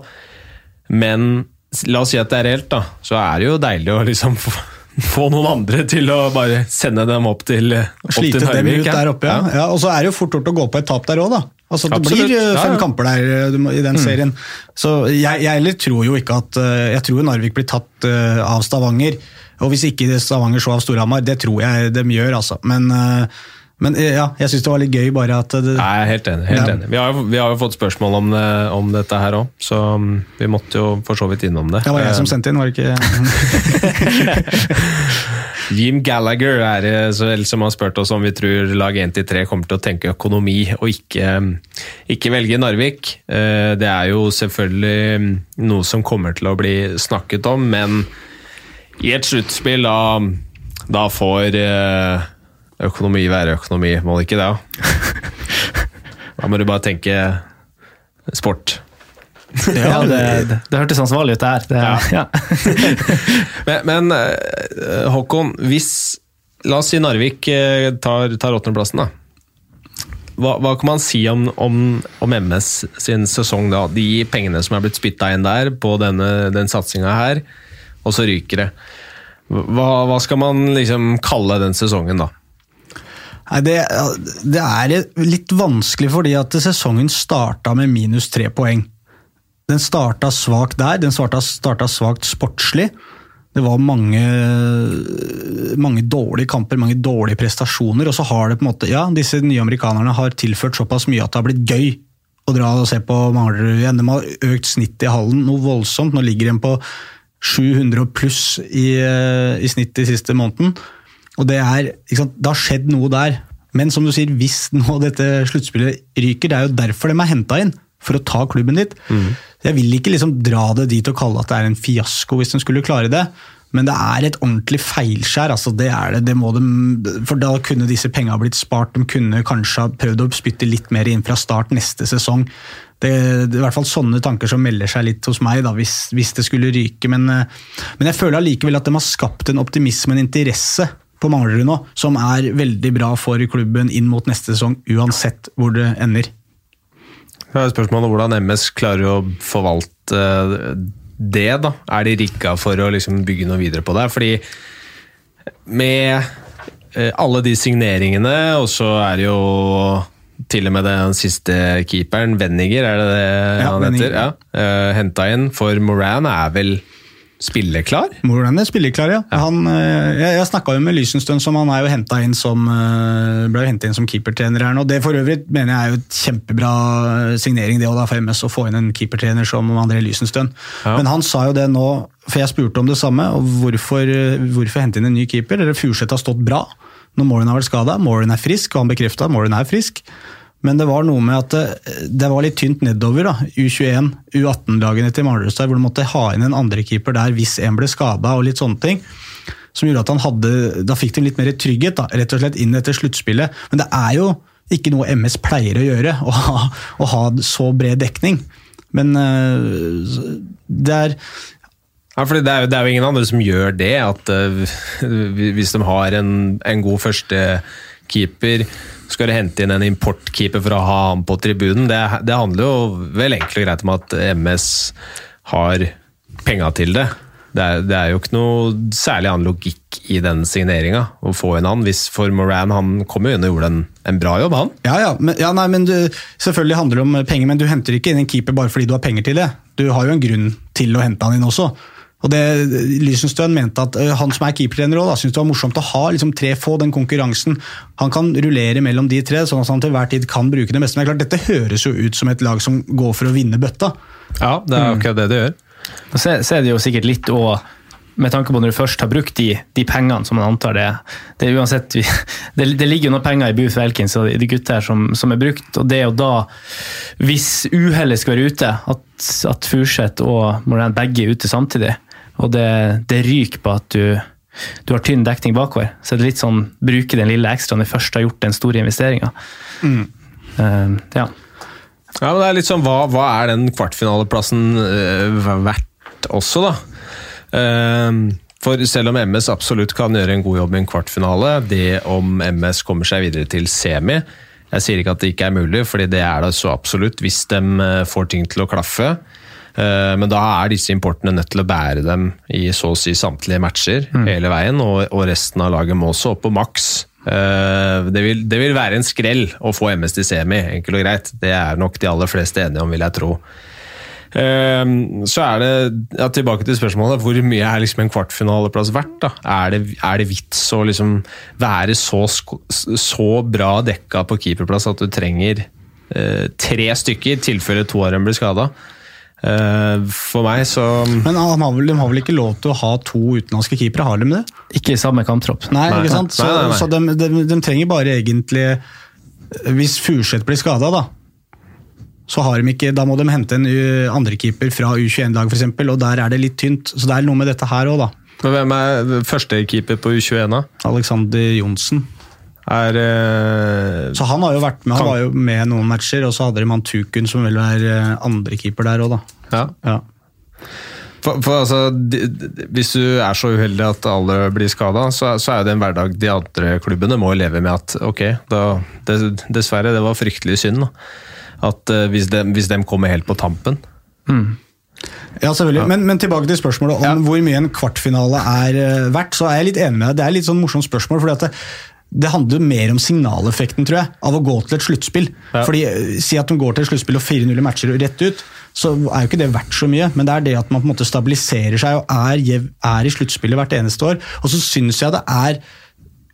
Men la oss si at det er reelt, da. Så er det jo deilig å liksom få noen andre til å bare sende dem opp til, opp Slite til dem ut der oppe, ja. ja. Og så er det jo fort gjort å gå på et tap der òg, da. Altså, det Absolutt. blir eh, fem ja, ja. kamper der eh, i den mm. serien. Så jeg, jeg tror jo ikke at Jeg tror Narvik blir tatt av Stavanger. Og hvis ikke Stavanger så av Storhamar, det tror jeg de gjør, altså. Men, eh, men eh, ja, jeg syns det var litt gøy bare at det, Nei, Jeg er helt enig. Helt ja. enig. Vi, har, vi, har, jo fått spørsmål om, det, om dette her òg, så mm, vi måtte jo for så vidt innom det. Det var jeg som sendte inn, var det ikke Jim Gallagher er det som har spurt oss om vi tror lag 1-3 kommer til å tenke økonomi og ikke, ikke, velge Narvik. Eh, det er jo selvfølgelig mm, noe som kommer til å bli snakket om, men i et sluttspill, da, da får eh, økonomi være økonomi, må det ikke det? Da må du bare tenke sport. Ja, det, det, det hørtes ansvarlig ut, det her. Det, ja. men, men, eh, Håkon, hvis La oss si Narvik eh, tar, tar åttendeplassen, da. Hva, hva, kan man si om, om, om, MS sin sesong, da? De pengene som er blitt spytta inn der på denne, den satsinga her og så ryker det. Hva, hva skal man liksom kalle den sesongen, da? Nei, det, det, er litt vanskelig fordi at sesongen starta med minus tre poeng. Den starta svakt der, den starta, starta svakt sportslig. Det var mange, mange, dårlige kamper, mange dårlige prestasjoner. Og så har det på en måte, ja, disse nye amerikanerne har tilført såpass mye at det har blitt gøy å dra og se på Manglerud igjen. Har økt snittet i hallen noe voldsomt. Nå ligger de på 700 pluss i, eh, i snitt de siste måneden. Og det, er, det har skjedd noe der. Men som du sier, hvis nå dette sluttspillet ryker, det er jo derfor de er henta inn. For å ta klubben dit. Mm. Jeg vil ikke liksom dra det dit og kalle at det er en fiasko hvis de skulle klare det. Men det er et ordentlig feilskjær. altså det er det, det må de, for Da kunne disse pengene blitt spart. De kunne kanskje ha prøvd å spytte litt mer inn fra start neste sesong. Det, det, er i hvert fall sånne tanker som melder seg litt hos meg, da, hvis, hvis det skulle ryke. Men, eh, men jeg føler allikevel at de har skapt en optimisme, en interesse på Manglerud nå, som er veldig bra for klubben inn mot neste sesong, uansett hvor det ender. Har spørsmålet hvordan MS klarer å forvalte eh, det. da. Er de rigga for å liksom bygge noe videre på det? Fordi med eh, alle de signeringene, og så er det jo til og med den siste keeperen, Wenniger, er det det Ja, han heter? Ja. Uh, Henta inn, for Moran er vel spilleklar? Moran er spilleklar, ja. Han, eh, jeg jeg snakka jo med Lysenstøn, som han er jo inn som, eh, ble henta inn som keepertrener her nå. Det for øvrig mener jeg er jo et kjempebra signering det da for MS å få inn en keepertrener som André Lysenstøn. Ja. Men han sa jo det nå, for jeg spurte om det samme, og hvorfor, eh, hvorfor hente inn en ny keeper? Furseth har stått bra når Moran har vært skada. Moran er frisk, og han bekrefta Moran er frisk. Men det var noe med at det, det var litt tynt nedover. da, U21, U18-lagene til Malerstad, hvor du måtte ha inn en andrekeeper der hvis en ble skada og litt sånne ting. Som gjorde at han hadde, Da fikk de litt mer trygghet da, rett og slett inn etter sluttspillet. Men det er jo ikke noe MS pleier å gjøre, å ha, å ha så bred dekning. Men øh, det er Ja, for det er, det er jo ingen andre som gjør det. at uh, Hvis de har en, en god førstekeeper, skal du hente inn en importkeeper for å ha ham på tribunen. Det, det handler jo vel enkelt og greit om at MS har penga til det. Det er, det er jo ikke noe særlig annen logikk i den signeringa, å få inn han. Hvis for Moran han kom jo inn og gjorde en, en bra jobb, han. Ja, ja, men, ja nei, men du, selvfølgelig handler det om penger, men du henter ikke inn en keeper bare fordi du har penger til det. Du har jo en grunn til å hente han inn også. Og det, Lysenstøen mente at ø, han som er keepertrener òg, syntes det var morsomt å ha liksom, tre få, den konkurransen. Han kan rullere mellom de tre, sånn at han til hver tid kan bruke det meste. Men det klart, dette høres jo ut som et lag som går for å vinne bøtta. Ja, det er akkurat det det gjør. Så, så er det jo sikkert litt å med tanke på når du først har brukt de, de pengene som man antar det det, er uansett, vi, det, det ligger jo noen penger i Booth Welkins og de gutta her som, som er brukt. og det er jo da, Hvis uhellet skal være ute, at, at Furseth og Moran begge er ute samtidig, og det, det ryker på at du, du har tynn dekning bakover, så det er litt sånn bruke den lille ekstraen du først har gjort den store investeringa. Eh, ja. Ja, men det er litt sånn, Hva, hva er den kvartfinaleplassen uh, verdt også, da? Uh, for selv om MS absolutt kan gjøre en god jobb i en kvartfinale, det om MS kommer seg videre til semi Jeg sier ikke at det ikke er mulig, fordi det er det så absolutt hvis de øh, får ting til å klaffe. Eh, Men da er disse importene nødt til å bære dem i så å si samtlige matcher hele veien, og, og resten av laget må også opp på maks. Eh, Det vil, det vil være en skrell å få MS til semi, enkelt og greit. Det er nok de aller fleste enige om, vil jeg tro. Eh, Så er det, ja, tilbake til spørsmålet, hvor mye er liksom en kvartfinaleplass verdt? da? Er det, er det vits å liksom være så, så bra dekka på keeperplass at du trenger eh, tre stykker, i tilfelle to av dem blir skada? For meg så Men han har vel, de har vel ikke lov til å ha to utenlandske keepere, har de det? Ikke i samme kamptropp. Nei, Nei. ikke sant? Så, Nei, nei, nei. så de, de, de trenger bare egentlig Hvis Furseth blir skada, da, så har de ikke, da må de hente en uh, andrekeeper fra U21-lag, f.eks., og der er det litt tynt. Så det er noe med dette her òg, da. Men Hvem er førstekeeper på U21, da? Alexander Johnsen. Er eh, Så Han har jo vært med han var jo med noen matcher, og så hadde de Mantukun, som vel er uh, andrekeeper der òg, da. Ja. Ja. For, for altså, de, de, Hvis du er så uheldig at alle blir skada, så, så er det en hverdag de andre klubbene må leve med at ok, da, det, dessverre, det var fryktelig synd. da. At uh, hvis, de, hvis de kommer helt på tampen. Ja, selvfølgelig. Men, men tilbake til spørsmålet om hvor mye en kvartfinale er eh, verdt. så er jeg litt enig med deg. Det er litt sånn morsomt spørsmål. fordi at det, det handler mer om signaleffekten tror jeg, av å gå til et sluttspill. Ja. Fordi eh, Si at de går til et sluttspill og 4-0 matcher rett ut, så er jo ikke det verdt så mye. Men det er det at man på en måte stabiliserer seg og er, er i sluttspillet hvert eneste år. Og så syns jeg det er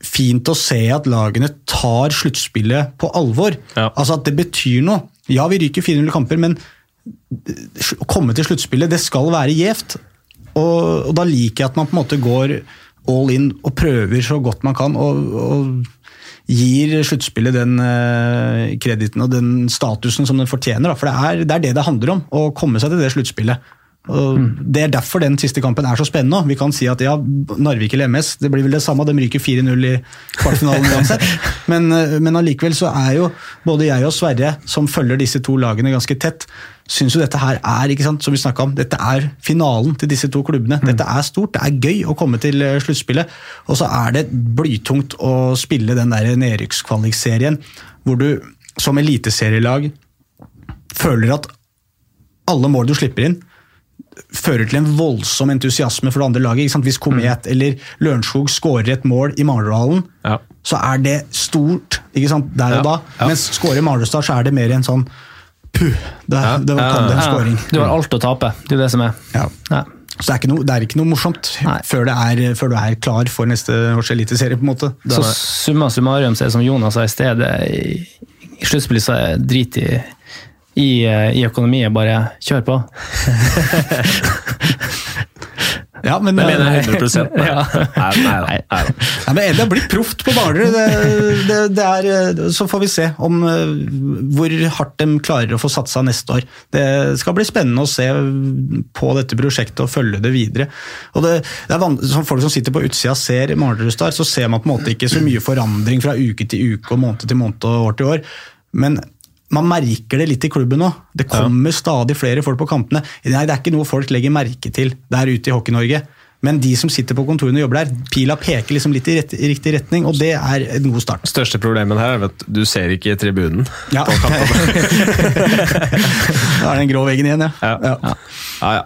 fint å se at lagene tar sluttspillet på alvor. Ja. Altså at det betyr noe. Ja, vi ryker 4-0 kamper, men å komme til sluttspillet, det skal være gjevt. Og, og da liker jeg at man på en måte går all in og prøver så godt man kan. og, og gir sluttspillet den eh, krediten og den statusen som den fortjener. For det er, det er det det handler om, å komme seg til det sluttspillet. Og Det er derfor den siste kampen er så spennende. Vi kan si at ja, Narvik eller MS det blir vel det samme, de ryker 4-0 i kvartfinalen uansett. Men, eh, men allikevel så er jo både jeg og Sverre, som følger disse to lagene ganske tett, syns jo dette her er ikke sant, som vi om, dette er finalen til disse to klubbene. Dette er stort, det er gøy å komme til eh, sluttspillet. Og så er det blytungt å spille den der nedrykkskvalikserien hvor du som eliteserielag føler at alle mål du slipper inn, fører til en voldsom entusiasme for det andre laget. Hvis Komet mm. eller Lørenskog skårer et mål i Mardalen, ja. så er det stort der og da. Ja. Mens skårer Mardestad, så er det mer en sånn Puh, det, det var kan det en skåring. Du har alt å tape, det er det som er. Ja. Så det er, noe, det er, ikke noe, morsomt før, er, før, du er klar for neste års eliteserie. på en måte. Så summa summarum så er det som Jonas sa i sted, i, i sluttspillet så drit i i, eh, i økonomiet. Bare kjør på. Ja, men, det mener jeg 100 Nei, nei, nei, nei. Ja, men Eddie har blitt proft på Hvaler. Det, det, det er, eh, så får vi se om eh, hvor hardt de klarer å få satsa neste år. Det skal bli spennende å se på dette prosjektet og følge det videre. Og det, det er som Folk som sitter på utsida ser Mardrudstad, så ser man på en måte ikke så mye forandring fra uke til uke og måned til måned og år til år. Men man merker det litt i klubben nå. Det kommer ja. stadig flere folk på kampene. Nei, Det er ikke noe folk legger merke til der ute i Hockey-Norge. Men de som sitter på kontorene og jobber der, pila peker liksom litt i, rett, i, riktig retning, og det er en god start. Største problemet her er at du ser ikke tribunen ja. på da er den grå veggen igjen, ja. ja. ja. ja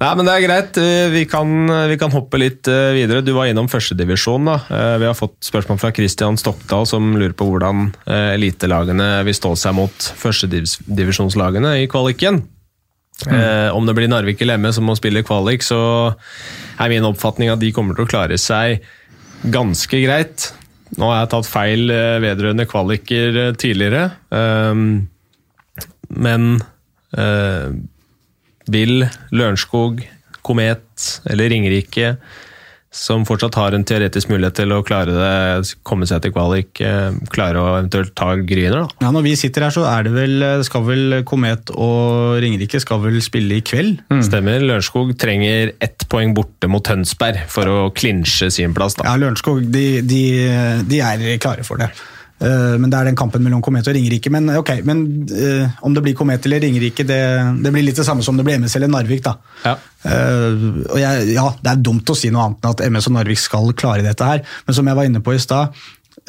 Nei, men det er greit. Vi kan, vi kan hoppe litt eh, videre. Du var innom førstedivisjon. Eh, vi har fått spørsmål fra Christian Stokdal som lurer på hvordan eh, elitelagene vil stå seg mot førstedivisjonslagene i kvaliken. Mm. Eh, om det blir Narvik eller ME som må spille kvalik, så er min oppfatning at de kommer til å klare seg ganske greit. Nå har jeg tatt feil eh, vedrørende kvaliker eh, tidligere, eh, men eh, vil Lørenskog, Komet eller Ringerike som fortsatt har en teoretisk mulighet til å klare det, komme seg til kvalik, eh, klare å eventuelt ta Gryner? da? Ja, Når vi sitter her, så er det vel, skal vel Komet og Ringerike skal vel spille i kveld? Mm. Stemmer. Lørenskog trenger ett poeng borte mot Tønsberg for å klinsje sin plass. da. Ja, Lørenskog de, de, de er klare for det. Eh, men det er den kampen mellom Komet og Ringerike. Men ok, men uh, om det blir Komet eller Ringerike, det, det, blir litt det samme som det blir MS eller Narvik. da. Ja. Uh, og jeg, ja, Det er dumt å si noe annet enn at MS og Narvik skal klare dette her, men som jeg var inne på i stad,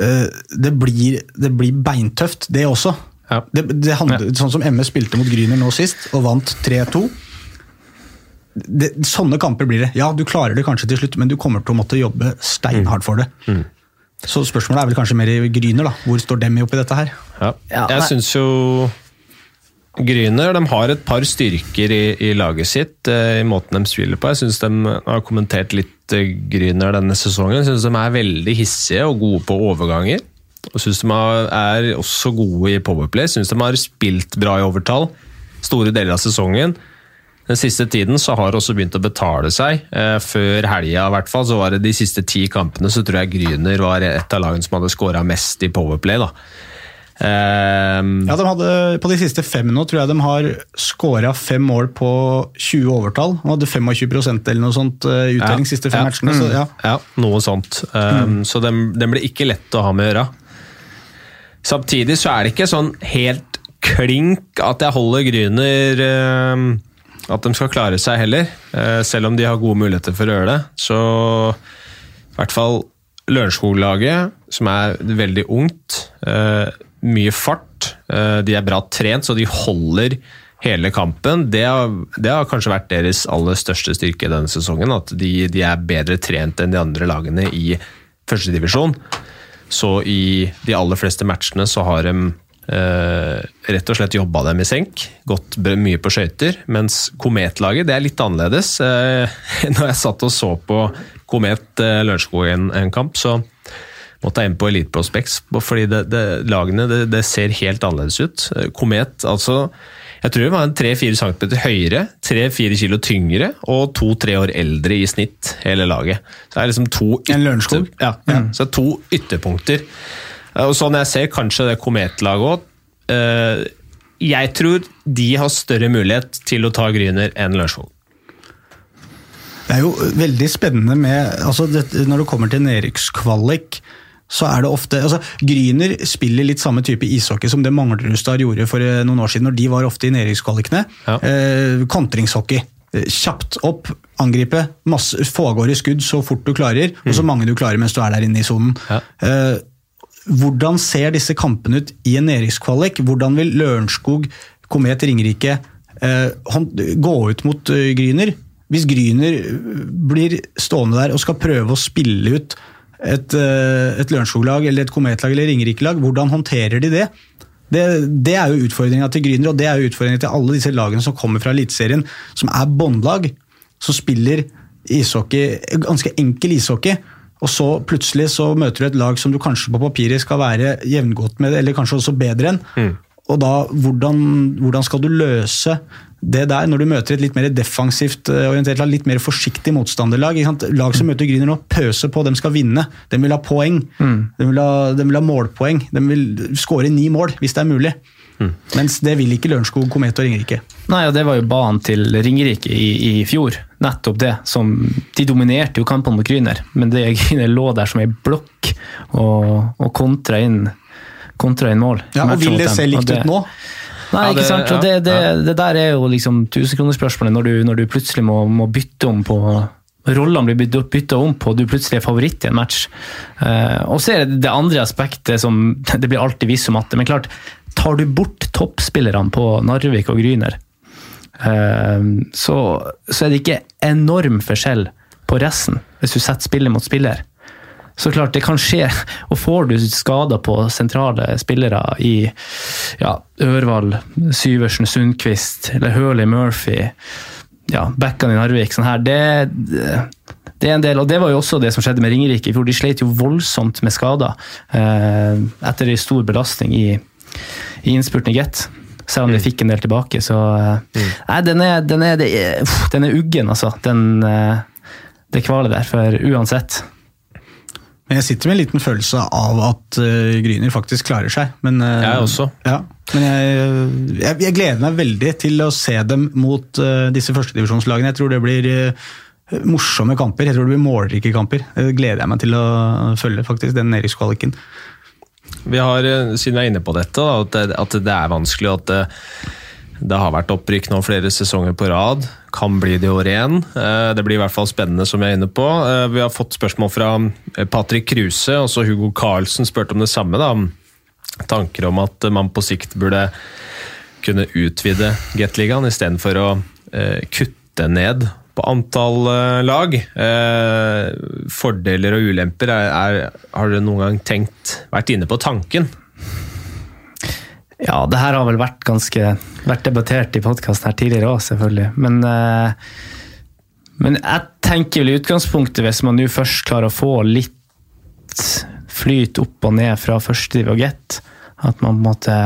uh, det, blir, det blir beintøft, det også. Ja. Det, det handler, ja. Sånn som MS spilte mot Gryner nå sist, og vant 3-2. sånne kamper blir det. Ja, du klarer det kanskje til slutt, men du kommer til å måtte jobbe steinhardt for det. Mm. Så spørsmålet er vel kanskje mer i Gryner, da. Hvor står dem oppi dette her? Ja. Jeg syns jo Gryner de har et par styrker i, i laget sitt, eh, i måten de spiller på. Jeg syns de har kommentert litt eh, Gryner denne sesongen. Jeg syns de er veldig hissige og gode på overganger. Og syns de er også gode i powerplay. Syns de har spilt bra i overtall store deler av sesongen. Den siste tiden så har det også begynt å betale seg. Eh, før helga i hvert fall, så var det de siste ti kampene så tror jeg Gryner var et av lagene som hadde skåra mest i Powerplay. da. Um, ja, de hadde, På de siste fem nå tror jeg de har skåra fem mål på 20 overtall. De hadde 25% eller noe sånt utdeling ja, siste fem ja, matchene. Så, ja. ja. noe sånt. Um, mm. Så den, ble blir ikke lett å ha med å gjøre. Samtidig så er det ikke sånn helt klink at jeg holder Gryner uh, at de skal klare seg heller, eh, selv om de har gode muligheter for å gjøre det. Så i hvert fall Lørenskog-laget, som er veldig ungt, eh, mye fart, eh, de er bra trent, så de holder hele kampen. Det har, det har kanskje vært deres aller største styrke denne sesongen, at de, de er bedre trent enn de andre lagene i førstedivisjon. Så i de aller fleste matchene så har de rett og slett jobba dem i senk, gått mye på skøyter. Mens Kometlaget det er litt annerledes. Uh, når jeg satt og så på Komet uh, Lørenskog en, en, kamp, så måtte jeg inn på Elite Prospects, fordi det, det, lagene det, det, ser helt annerledes ut. Komet, altså Jeg tror det var en 3-4 cm høyere, 3-4 kilo tyngre og 2-3 år eldre i snitt, hele laget. Så det er liksom to En Lørenskog? Ja, ja, så to ytterpunkter. Og sånn jeg ser kanskje det kometlaget òg. Eh, jeg tror de har større mulighet til å ta Gryner enn Lørenskog. Det er jo veldig spennende med altså det, Når det kommer til nedrykkskvalik, så er det ofte altså Gryner spiller litt samme type ishockey som det Manglerudstad gjorde for eh, noen år siden, når de var ofte i nedrykkskvalikene. Ja. Eh, kontringshockey. Eh, kjapt opp, angripe, masse, få av gårde skudd så fort du klarer, mm. og så mange du klarer mens du er der inne i sonen. Ja. Eh, hvordan ser disse kampene ut i en nedrykkskvalik? Hvordan vil Lørenskog, Komet, Ringerike gå ut mot Gryner. Hvis Gryner blir stående der og skal prøve å spille ut et, et Lørenskog-lag eller et Komet-lag eller Ringerike-lag, hvordan håndterer de det? Det, det, er jo utfordringa til Grüner, og det er jo utfordringa til alle disse lagene som kommer fra Eliteserien, som er båndlag, som spiller ishockey, ganske enkel ishockey. Og så plutselig så møter du et lag som du kanskje på papiret skal være jevngodt med, eller kanskje også bedre enn. Mm. Og da, hvordan, hvordan, skal du løse det der, når du møter et litt mer defensivt eh, orientert lag, litt mer forsiktig motstanderlag? Lag som møter Grüner nå, pøser på, de skal vinne. De vil ha poeng. Mm. De, vil ha, de, vil ha, målpoeng. De vil skåre ni mål, hvis det er mulig. Mm. Mens det vil ikke Lørenskog, Komet og Ringerike. Nei, og Det var jo banen til Ringerike i, i, fjor. Nettopp det. Som, de dominerte jo kampene mot Gryner, men det Gryner lå der som ei blokk og, og kontra inn, kontra inn mål. Ja, og Vil det se likt ut nå? Nei, ikke sant. Og det, det, det der er jo liksom tusenkronerspørsmålet, når, når du plutselig må, må bytte om på rollene blir bytta om på, du plutselig er favoritt i en match. Uh, og så er det det andre aspektet som Det blir alltid visst som matte, men klart, tar du bort toppspillerne på Narvik og Gryner, så, så, er det ikke enorm forskjell på resten, hvis du setter spiller mot spiller. Så klart, det kan skje. Og får du skader på sentrale spillere i ja, Ørvald, Syversen, Sundquist eller Hurley Murphy ja, backene i Narvik. sånn her, det, det, er en del, og det var jo også det som skjedde med Ringerike. for De slet jo voldsomt med skader eh, etter en stor belastning i, i innspurten i Get. Selv om mm. fikk en del tilbake. Så eh, mm. nei, den er, den er, er, den er uggen, altså. Den, eh, det kvalet der. For uansett men jeg sitter med en liten følelse av at uh, Gryner faktisk klarer seg. Men, uh, jeg også. Ja, men jeg, jeg, jeg, gleder meg veldig til å se dem mot uh, disse førstedivisjonslagene. Jeg tror det blir uh, morsomme kamper. Jeg tror det blir målrike kamper. Det gleder jeg meg til å følge, faktisk, den nedrykkskvaliken. Vi har, siden vi er inne på dette, da, at, det, det, er vanskelig at det har vært opprykk nå flere sesonger på rad. Kan bli det i år igjen. Eh, det blir i hvert fall spennende, som jeg er inne på. Eh, vi har fått spørsmål fra eh, Patrick Kruse, også Hugo Carlsen spurte om det samme. da. Tanker om at man på sikt burde kunne utvide Gateligaen istedenfor å kutte ned antall lag. Fordeler og ulemper, er, er, har dere noen gang tenkt, vært inne på tanken? Ja, det her har vel vært ganske vært debattert i podkasten her tidligere òg, selvfølgelig. Men, eh, men, jeg tenker vel i utgangspunktet, hvis man nå først klarer å få litt flyt opp og ned fra første divagett, at man på en måte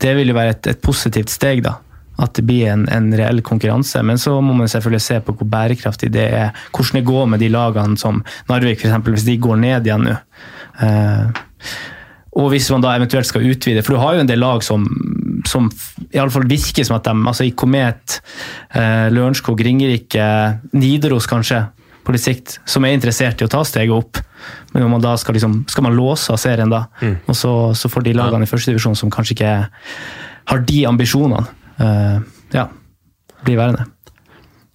Det vil jo være et, et positivt steg, da. At det blir en, en, reell konkurranse. Men så må man selvfølgelig se på hvor bærekraftig det er. Hvordan det går med de lagene som Narvik, f.eks., hvis de går ned igjen nå. Uh, og hvis man da eventuelt skal utvide, for du har jo en del lag som, som i alle fall virker som at de altså i Komet, eh, Lørenskog, Ringerike, Nidaros kanskje, på litt sikt, som er interessert i å ta steget opp. Men man da skal, liksom, skal man låse av serien da, mm. og så, så, får de lagene i første divisjon som kanskje ikke har de ambisjonene, eh, ja, bli værende.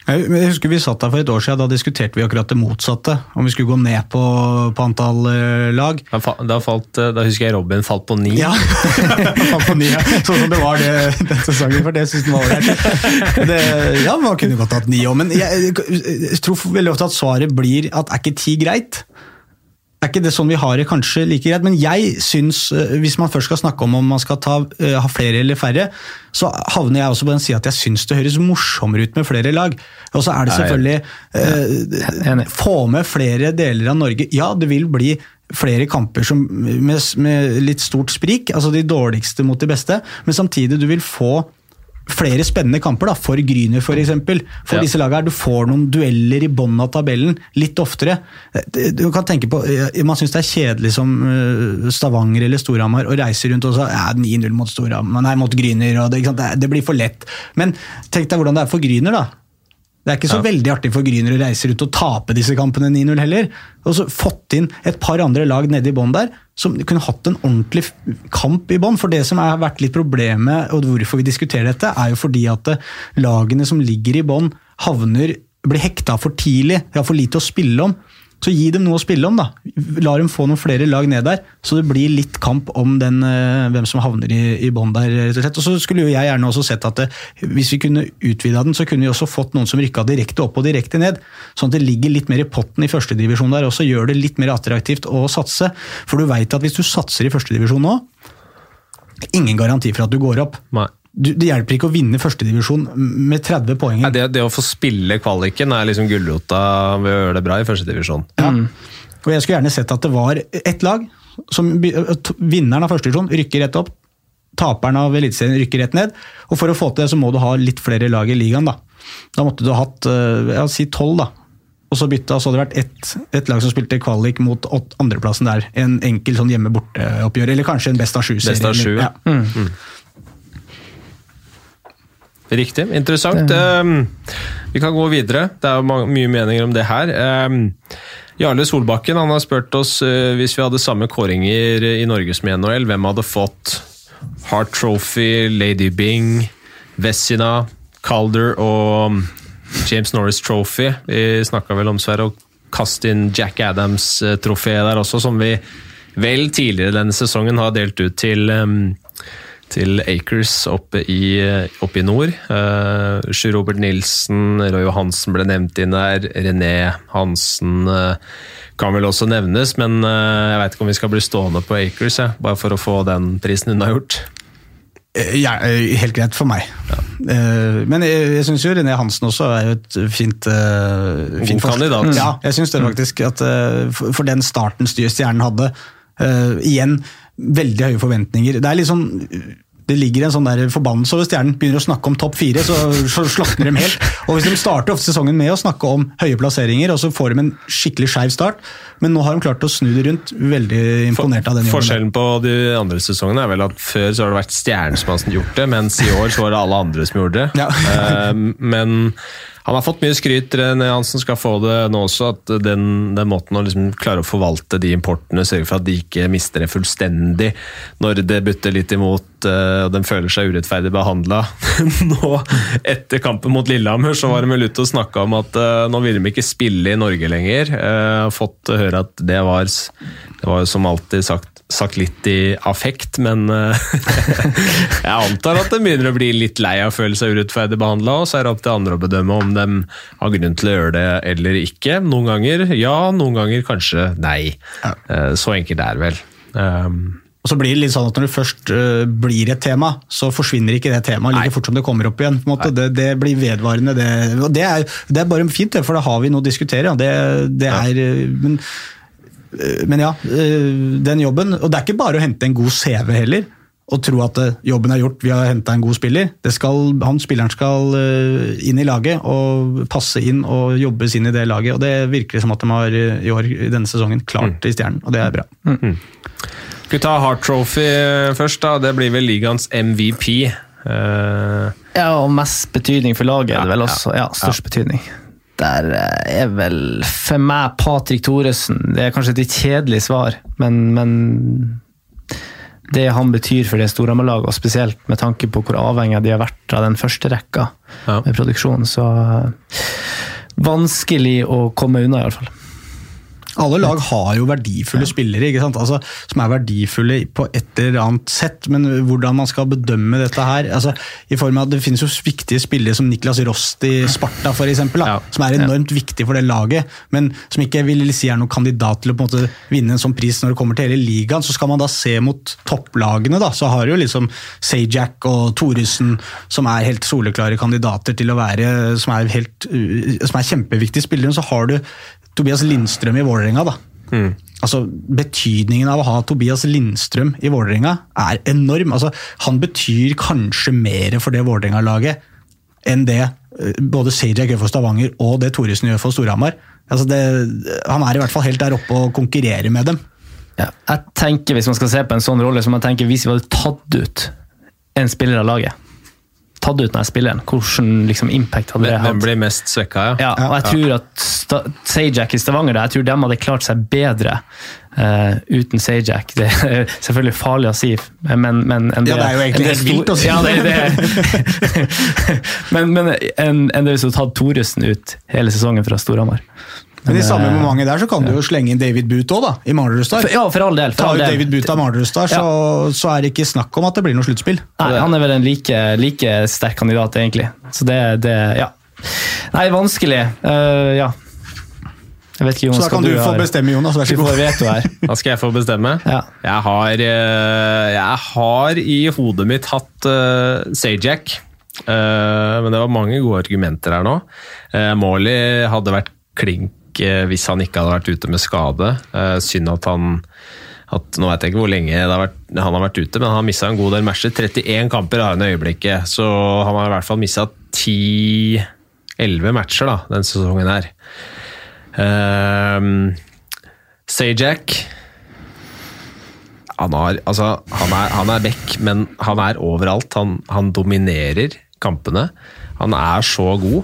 Jeg husker Vi satt der for et år siden, da diskuterte vi akkurat det motsatte. Om vi skulle gå ned på, på antall uh, lag. Da, falt, eh, da, husker jeg Robin falt på ni. Ja, falt på ni, ja. Sånn som det var det, den sesongen, for det syns han var ålreit. Ja, man kunne godt hatt ni òg, men jeg, jeg, tror veldig ofte at svaret blir at er ikke ti greit? Er ikke det sånn vi har det kanskje like greit, men jeg syns, eh, hvis man først skal snakke om om man skal ta, uh, ha flere eller færre, så havner jeg også på den sida at jeg syns det høres morsommere ut med flere lag. Og så er det selvfølgelig uh, Få med flere deler av Norge. Ja, det vil bli flere kamper som, med, med litt stort sprik, altså de dårligste mot de beste, men samtidig du vil få flere spennende kamper, da, for Gryner f.eks. For, eksempel. for ja. disse lagene. Du får noen dueller i bunnen av tabellen litt oftere. Du kan tenke på, Man syns det er kjedelig som eh, Stavanger eller Storhamar å reise rundt og si ja, 9-0 mot Storhamar, nei, mot Gryner. og det, det, blir for lett. Men tenk deg hvordan det er for Gryner. da. Det er ikke så ja. veldig artig for Gryner å reise rundt og tape disse kampene 9-0 heller. Og så fått inn et par andre lag nede i bånn der, som kunne hatt en ordentlig kamp i bånn. For det som har vært litt problemet, og hvorfor vi diskuterer dette, er jo fordi at eh, lagene som ligger i bånn, havner blir hekta for tidlig. De har for lite å spille om. Så gi dem noe å spille om, da. La dem få noen flere lag ned der, så det blir litt kamp om den, eh, hvem som havner i, i bånn der. rett Og slett. Og så skulle jo jeg gjerne også sett at det, hvis vi kunne utvida den, så kunne vi også fått noen som rykka direkte opp og direkte ned. Sånn at det ligger litt mer i potten i førstedivisjon der også, gjør det litt mer attraktivt å satse. For du veit at hvis du satser i førstedivisjon nå, ingen garanti for at du går opp. Nei. Du, det hjelper ikke å vinne førstedivisjon med 30 poeng. Nei, det, det å få spille kvaliken er liksom gulrota ved å gjøre det bra i førstedivisjon. Ja. Og jeg skulle gjerne sett at det var ett lag. som Vinneren av førstedivisjon rykker rett opp. Taperen av Eliteserien rykker rett ned. Og For å få til det så må du ha litt flere lag i ligaen. Da Da måtte du ha hatt ja, si tolv, da. Og så bytta, så hadde det vært ett, et lag som spilte kvalik mot åt- andreplassen der. En enkel sånn hjemme-borte-oppgjør, eller kanskje en best av sju-serie. Best av sju, Ja. ja. Riktig. Interessant. Um, vi kan gå videre. Det er mye meninger om det her. Um, Jarle Solbakken han har spurt oss uh, hvis vi hadde samme kåringer i Norge som i NHL, hvem hadde fått Hart Trophy, Lady Bing, Vessina, Calder og um, James Norris Trophy. Vi snakka vel om Sverre å kaste inn Jack Adams-trofeet der også, som vi vel tidligere denne sesongen har delt ut til um, til Acres oppe i, oppe i nord. Uh, Sjur Robert Nilsen, Roy Johansen ble nevnt inn der. René Hansen uh, kan vel også nevnes, men uh, jeg veit ikke om vi skal bli stående på Acres, ja, bare for å få den prisen unnagjort. Eh, Ja, eh, helt greit for meg. Eh, Men jeg, jeg syns jo René Hansen også er jo et fint, God kandidat. Ja, jeg syns det faktisk. At, eh, for, den starten Styrstjernen hadde, eh, igjen veldig høye forventninger. Det er litt sånn det ligger en sånn der forbannelse over stjernen. Begynner å snakke om topp fire, så, så slakner de helt. Og hvis De starter ofte sesongen med å snakke om høye plasseringer, og så får de en skikkelig skeiv start. Men nå har de klart å snu det rundt. Veldig imponert av den jobben. Forskjellen på de andre sesongene er vel at før så har det vært Stjernen som har gjort det, mens i år så var det alle andre som gjorde det. Ja. Eh, Men han har fått mye skryt, René Hansen skal få det nå også. At den, den måten å liksom klare å forvalte de importene, sørge for at de ikke mister det fullstendig når det butter litt imot eh, og de føler seg urettferdig behandla. nå, etter kampen mot Lillehammer, så var de vel ute og snakka om at eh, nå vil de ikke spille i Norge lenger. Jeg har fått høre at det var, det var som alltid sagt sagt litt i affekt, men eh, jeg antar at de begynner å bli litt lei av å føle seg urettferdig behandla, og så er det opp til andre å bedømme om de har grunn til å gjøre det eller ikke. Noen ganger ja, noen ganger kanskje nei. Eh, Så enkelt er det vel. Um, Og så blir det litt sånn at Når det først øh, blir et tema, så forsvinner ikke det temaet like fort som det kommer opp igjen. Det, det blir vedvarende. Det, og det, er, det er bare fint, for da har vi noe å diskutere. Det, det er, men, men ja, øh, den jobben Og det er ikke bare å hente en god CV heller. Og tro at øh, jobben er gjort, vi har henta en god spiller. Det skal, han Spilleren skal inn i laget og passe inn og jobbes inn i det laget. og Det virker som at de har i år i denne sesongen klart i Stjernen, og det er bra. Skal vi ta Hart Trophy først, da? Det blir vel ligaens MVP. Uh... Ja, og mest betydning for laget er det vel også. Ja, størst betydning. Der eh, er vel for meg Patrick Thoresen Det er kanskje et litt kjedelig svar, men, men det han betyr for det Storhamar-laget, og spesielt med tanke på hvor avhengig de har vært av den første rekka Ja. med produksjon, så vanskelig å komme unna, iallfall. Alle lag har jo verdifulle spillere? Altså, som er verdifulle på et eller annet sett, men hvordan man skal bedømme dette her altså, i form av at Det finnes jo viktige spillere som Niklas Rost i Sparta, for eksempel, da, som er enormt viktig for det laget, men som ikke vil si er noen kandidat til å på en måte vinne en sånn pris når det kommer til hele ligaen. Så skal man da se mot topplagene, da, så har jo liksom Sajak og Thoresen, som er helt soleklare kandidater til å være som er, helt, som er kjempeviktige spillere. Så har du Tobias Lindstrøm i Vålerenga, da. Altså, Betydningen av å ha Tobias Lindstrøm i Vålerenga er enorm. Altså, han betyr kanskje mer for det Vålerenga-laget enn det eh, både Sajak gjør for Stavanger og det Thoresen gjør for Storhamar. Altså, det, han er i hvert fall helt der oppe og konkurrerer med dem. Ja. Jeg tenker Hvis man skal se på en sånn rolle, så må jeg tenke hvis vi hadde tatt ut en spiller av laget Tatt ut denne spilleren, hvilken liksom, impact hadde det hvem hatt? blir mest svekka, ja? Ja, og jeg tror at Sajak i Stavanger jeg tror de hadde klart seg bedre uh, uten Sajak. Det er selvfølgelig farlig å si, men, men del, Ja, det er jo egentlig helt vilt å si. Ja, det, det. men men en, en del som har tatt Thoresen ut hele sesongen fra Storhamar. Men i samme momentet der så kan du jo slenge inn David Boot òg, da. I Mardrustad. Ja, for all del. For all del. David Boot av Mardrustad, så, så er det ikke snakk om at det blir noe sluttspill. Nei, han er vel en like, like sterk kandidat, egentlig. Så det, det Ja. Nei, vanskelig. Uh, ja. Jeg vet ikke, Jonas, Så da kan du, du få har- bestemme, Jonas. Vær Du så god. Da skal jeg få bestemme. Ja. Jeg, har, eh, jeg har i hodet mitt hatt uh, Sajak, Uh, men det var mange gode argumenter her nå. Uh, Morley hadde vært klink eh, hvis han ikke hadde vært ute med skade. Eh, synd at han at, Nå vet jeg ikke hvor lenge har vært, han har vært ute, men han har mista en god del matcher. 31 kamper har han i øyeblikket, så han har i hvert fall mista 10-11 matcher da, den sesongen her. Um, Sajak han, har, altså, han, er, han er back, men han er overalt. Han, han dominerer kampene. Han er så god.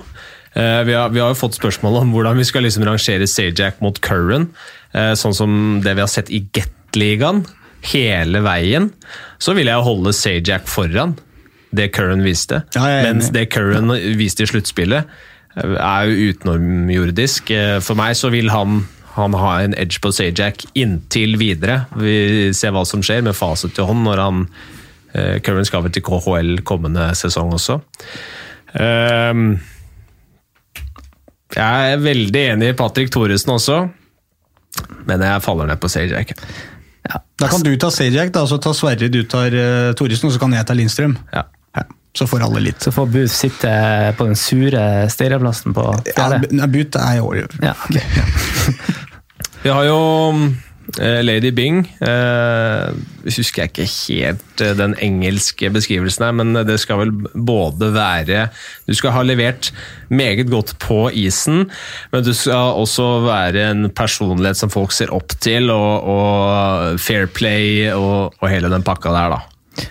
Eh, vi, har, vi har jo fått spørsmål om hvordan vi skal liksom rangere Sajak mot Curran. Uh, sånn som det vi har sett i Gateligaen hele veien. Så vil jeg holde Sajak foran det Curran viste. Ja, Mens det Curran viste i sluttspillet, eh, er jo utenomjordisk. For meg så vil han, han ha en edge på Sajak inntil videre. Vi ser hva som skjer med fasit til hånd når han Curran skal vel til KHL kommende sesong også. Ehm, jeg er veldig enig i Patrick Thoresen også, men jeg faller ned på Sajak. Da kan du ta Sajak, da, så tar Sverre, du tar uh, Thoresen, og så kan jeg ta Lindstrøm. Ja. Ja, så får alle litt. Så får Booth sitte på den sure Steireplassen på Ja, fjerde. b- But er i år. Ja, okay. Vi har jo Lady Bing. Eh, husker jeg ikke helt eh, den engelske beskrivelsen her, men det skal vel både være Du skal ha levert meget godt på isen, men du skal også være en personlighet som folk ser opp til, og, og fair play og, og hele den pakka der, da.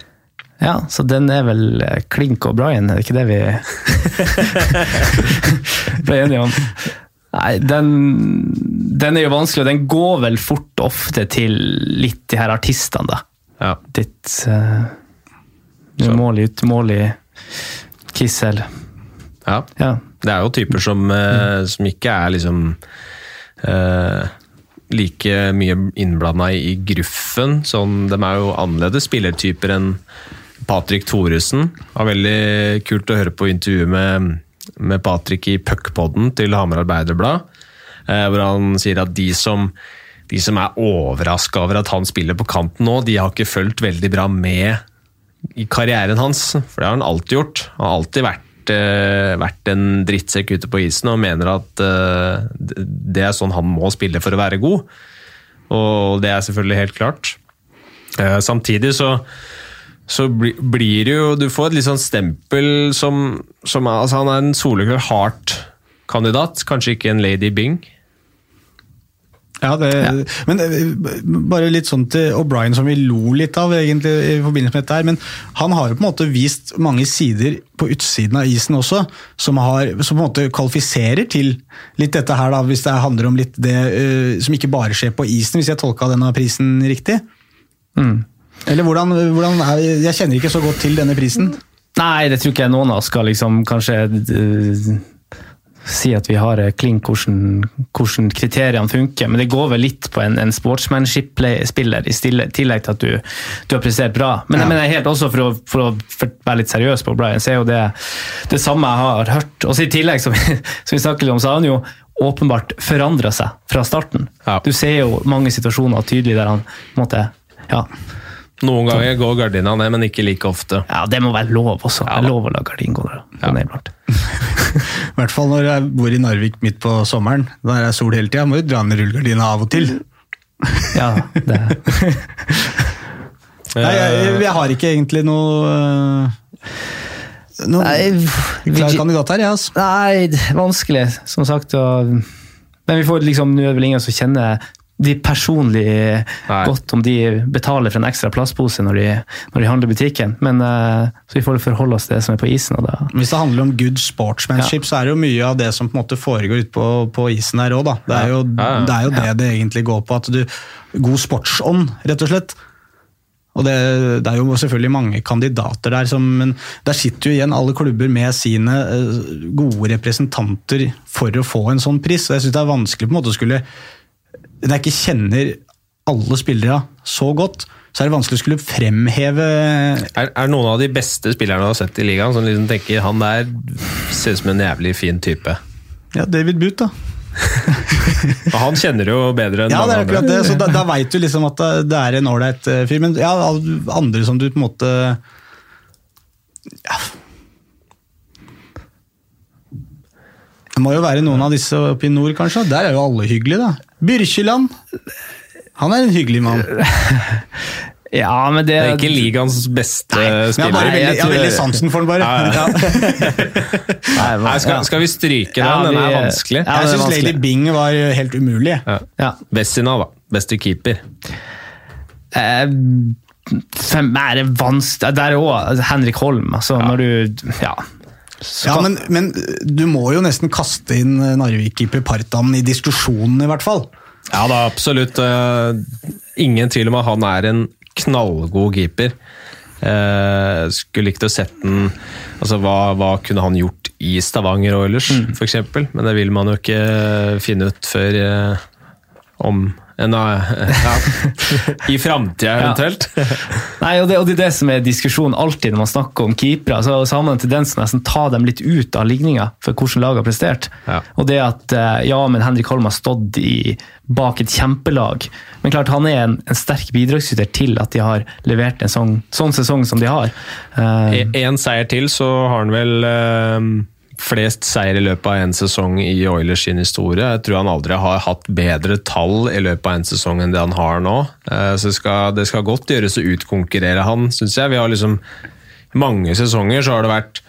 ja, så den er vel eh, Klink og Brian, er det ikke det vi ble enige om? Nei, den, den er jo vanskelig, og den går vel fort ofte til litt de her artistene, da. Ja. Ditt uh, umålig, utmålig Kissel. ja. Ja. Det er jo typer som, uh, som ikke er liksom uh, like mye innblanda i, gruffen. Sånn, de er jo annerledes spillertyper enn Patrick Thoresen. Det var veldig kult å høre på intervjuet med, med Patrick i Puckpodden til Hamar Arbeiderblad, eh, hvor han sier at de som, de som er overraska over at han spiller på kanten nå, de har ikke fulgt veldig bra med i karrieren hans, for det har han alltid gjort. Han har alltid vært, eh, vært en drittsekk ute på isen og mener at eh, det er sånn han må spille for å være god. Og det er selvfølgelig helt klart. Eh, samtidig så, så bli, blir det jo Du får et litt sånn stempel som, som altså Han er en soleklar hardt-kandidat, kanskje ikke en Lady Bing. Ja, det, men eh, bare litt sånn til O'Brien som vi lo litt av egentlig i forbindelse med dette her, men han har jo på en måte vist mange sider på utsiden av isen også, som, har, som på en måte kvalifiserer til litt dette her, da, hvis det handler om litt det uh, som ikke bare skjer på isen, hvis jeg tolka denne prisen riktig. Mm. Eller hvordan, hvordan er, Jeg kjenner ikke så godt til denne prisen. Nei, det tror ikke jeg noen av oss skal liksom kanskje eh, si at vi har eh, klink hvordan, hvordan kriteriene funker, men det går vel litt på en, en sportsmanship-spiller i stille, tillegg til at du, du har prestert bra. Men, Ja. men helt også for å, for å være litt seriøs på Brian, så er jo det det samme jeg har hørt. Og i tillegg, som, som vi snakket litt om, så har han jo åpenbart forandra seg fra starten. Ja. Du ser jo mange situasjoner tydelig der han på en måte, ja, Noen ganger går gardina ned, men ikke like ofte. ja, det må være lov også. Ja, det er lov å la gardinen gå ned. I hvert fall når jeg bor i Narvik midt på sommeren. Der er sol hele tida. Må jo dra ned rullegardina av og til. Ja, det Nei, jeg, jeg har ikke egentlig noe øh, Noen klar kandidat her, jeg, altså. Nei, vanskelig, som sagt. Og, men vi får liksom, nå er det vel ingen som kjenner de personlig Nei. godt om de betaler for en ekstra plastpose når de, når de handler i butikken. Men, uh, så vi får forholde oss til det som er på isen. Og da, Hvis det handler om good sportsmanship, så er det jo mye av det som på en måte foregår ute på, på isen her òg, da. Det er jo, Ja, ja. det, er jo det det egentlig går på. At du God sportsånd, rett og slett. Og det, det, er jo selvfølgelig mange kandidater der, som, men der sitter jo igjen alle klubber med sine uh, gode representanter for å få en sånn pris. Jeg syns det er vanskelig på en måte å skulle Når jeg ikke kjenner alle spillere så godt, så er det vanskelig å skulle fremheve Er, er noen av de beste spillerne du har sett i ligaen som liksom tenker han der ser ut som en jævlig fin type? Ja, David Boot, da. han kjenner jo bedre enn ja, mange andre. Det, så Da, da veit du liksom at det er en ålreit eh, fyr. Men ja, andre som du på en måte ja. Det må jo være noen av disse oppe i nord, kanskje. Der er jo alle hyggelige, da. Byrkjeland. Han er en hyggelig mann. Ja, men det, det er ikke ligaens beste Nei, spiller. Jeg, jeg, jeg har veldig sansen for den, bare. Ja, ja. Nei, skal, skal, vi stryke den? den er vanskelig. jeg syns Lady Bing var helt umulig. Ja. Vessina, da. Beste keeper. Eh, fem, er det vanskelig Der er òg Henrik Holm. Altså, når du Ja. Ja, men, men, du må jo nesten kaste inn Narvik-keeper Partan i diskusjonen, i hvert fall. Ja da, absolutt. Uh, ingen tvil om at han er en knallgod keeper. Skulle likt å sett den altså hva, hva, kunne han gjort i Stavanger og ellers, mm. f.eks.? Men det vil man jo ikke finne ut før om en, ja, I framtida, eventuelt. Ja. Nei, og det, og det, er det som er diskusjonen alltid når man snakker om keepere. Så, så har man en tendens til å ta dem litt ut av ligninga for hvordan laget har prestert. Ja. Og det at ja, men Henrik Holm har stått i, bak et kjempelag. Men klart han er en, en sterk bidragsyter til at de har levert en sånn, sånn sesong som de har. Én e, seier til, så har han vel uh flest seier i løpet av en sesong i Oilers sin historie. Jeg tror han aldri har hatt bedre tall i løpet av en sesong enn det han har nå. Eh, så det skal, det skal godt gjøres å utkonkurrere han, syns jeg. Vi har liksom mange sesonger så har det vært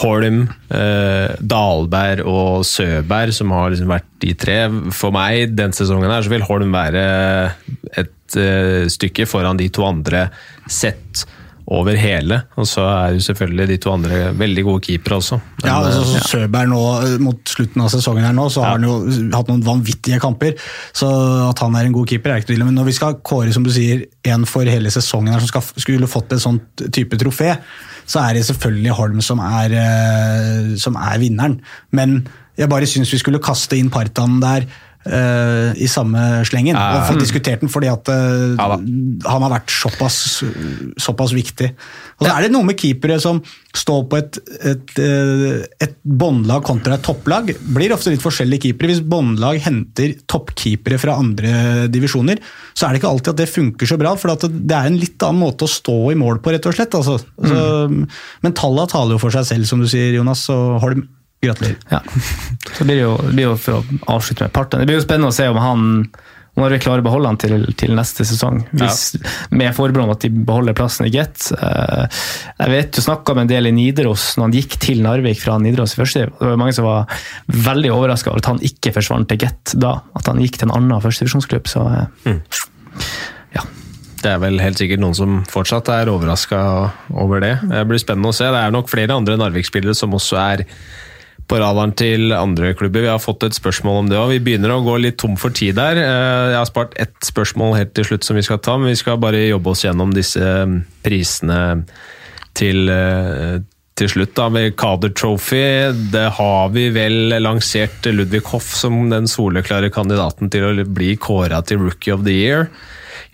Holm, eh, Dalberg og Søberg som har liksom vært de tre. For meg den sesongen her så vil Holm være et eh, stykke foran de to andre sett over hele. Og så er jo selvfølgelig de to andre veldig gode keepere også. Men, ja, altså så ja. Søberg nå, mot slutten av sesongen her nå, så har han jo hatt noen vanvittige kamper. Så at han er en god keeper, er ikke tvil. Men når vi skal kåre som du sier, en for hele sesongen her som skal, skulle fått et sånt type trofé, så er det selvfølgelig Holm som er, eh, som er vinneren. Men jeg bare syns vi skulle kaste inn Partan der uh, i samme slengen. Uh, og fått diskutert den fordi at uh, ja, han har vært såpass, såpass viktig. Og så er det noe med keepere som står på et, et, eh, et båndlag kontra et topplag. Blir ofte litt forskjellige keepere. Hvis båndlag henter toppkeepere fra andre divisjoner, så er det ikke alltid at det funker så bra. For det er en litt annen måte å stå i mål på, rett og slett. Altså, mm. men tallene taler jo for seg selv, som du sier, Jonas. og Holm Gratulerer. Ja. Så blir det, jo, det blir jo for å avslutte med parten. Det blir jo spennende å se om han om vi klarer å beholde han til, til neste sesong. Hvis, ja. Med forbehold om at de beholder plassen i Get. Uh, jeg vet du snakka med en del i Nidaros når han gikk til Narvik fra Nidaros i første. Det var mange som var veldig overraska over at han ikke forsvant til Get da. At han gikk til en annen førstedivisjonsklubb. Så uh, mm. ja. Det er vel helt sikkert noen som fortsatt er overraska over det. Det blir spennende å se. Det er nok flere andre Narvik-spillere som også er på radaren til andre klubber. Vi har fått et spørsmål om det òg. Vi begynner å gå litt tom for tid der. Eh, jeg har spart ett spørsmål helt til slutt som vi skal ta, men vi skal bare jobbe oss gjennom disse mm, prisene til, eh, til slutt. da, Med Kader Trophy det har vi vel lansert Ludvig Hoff som den soleklare kandidaten til å bli kåra til Rookie of the Year.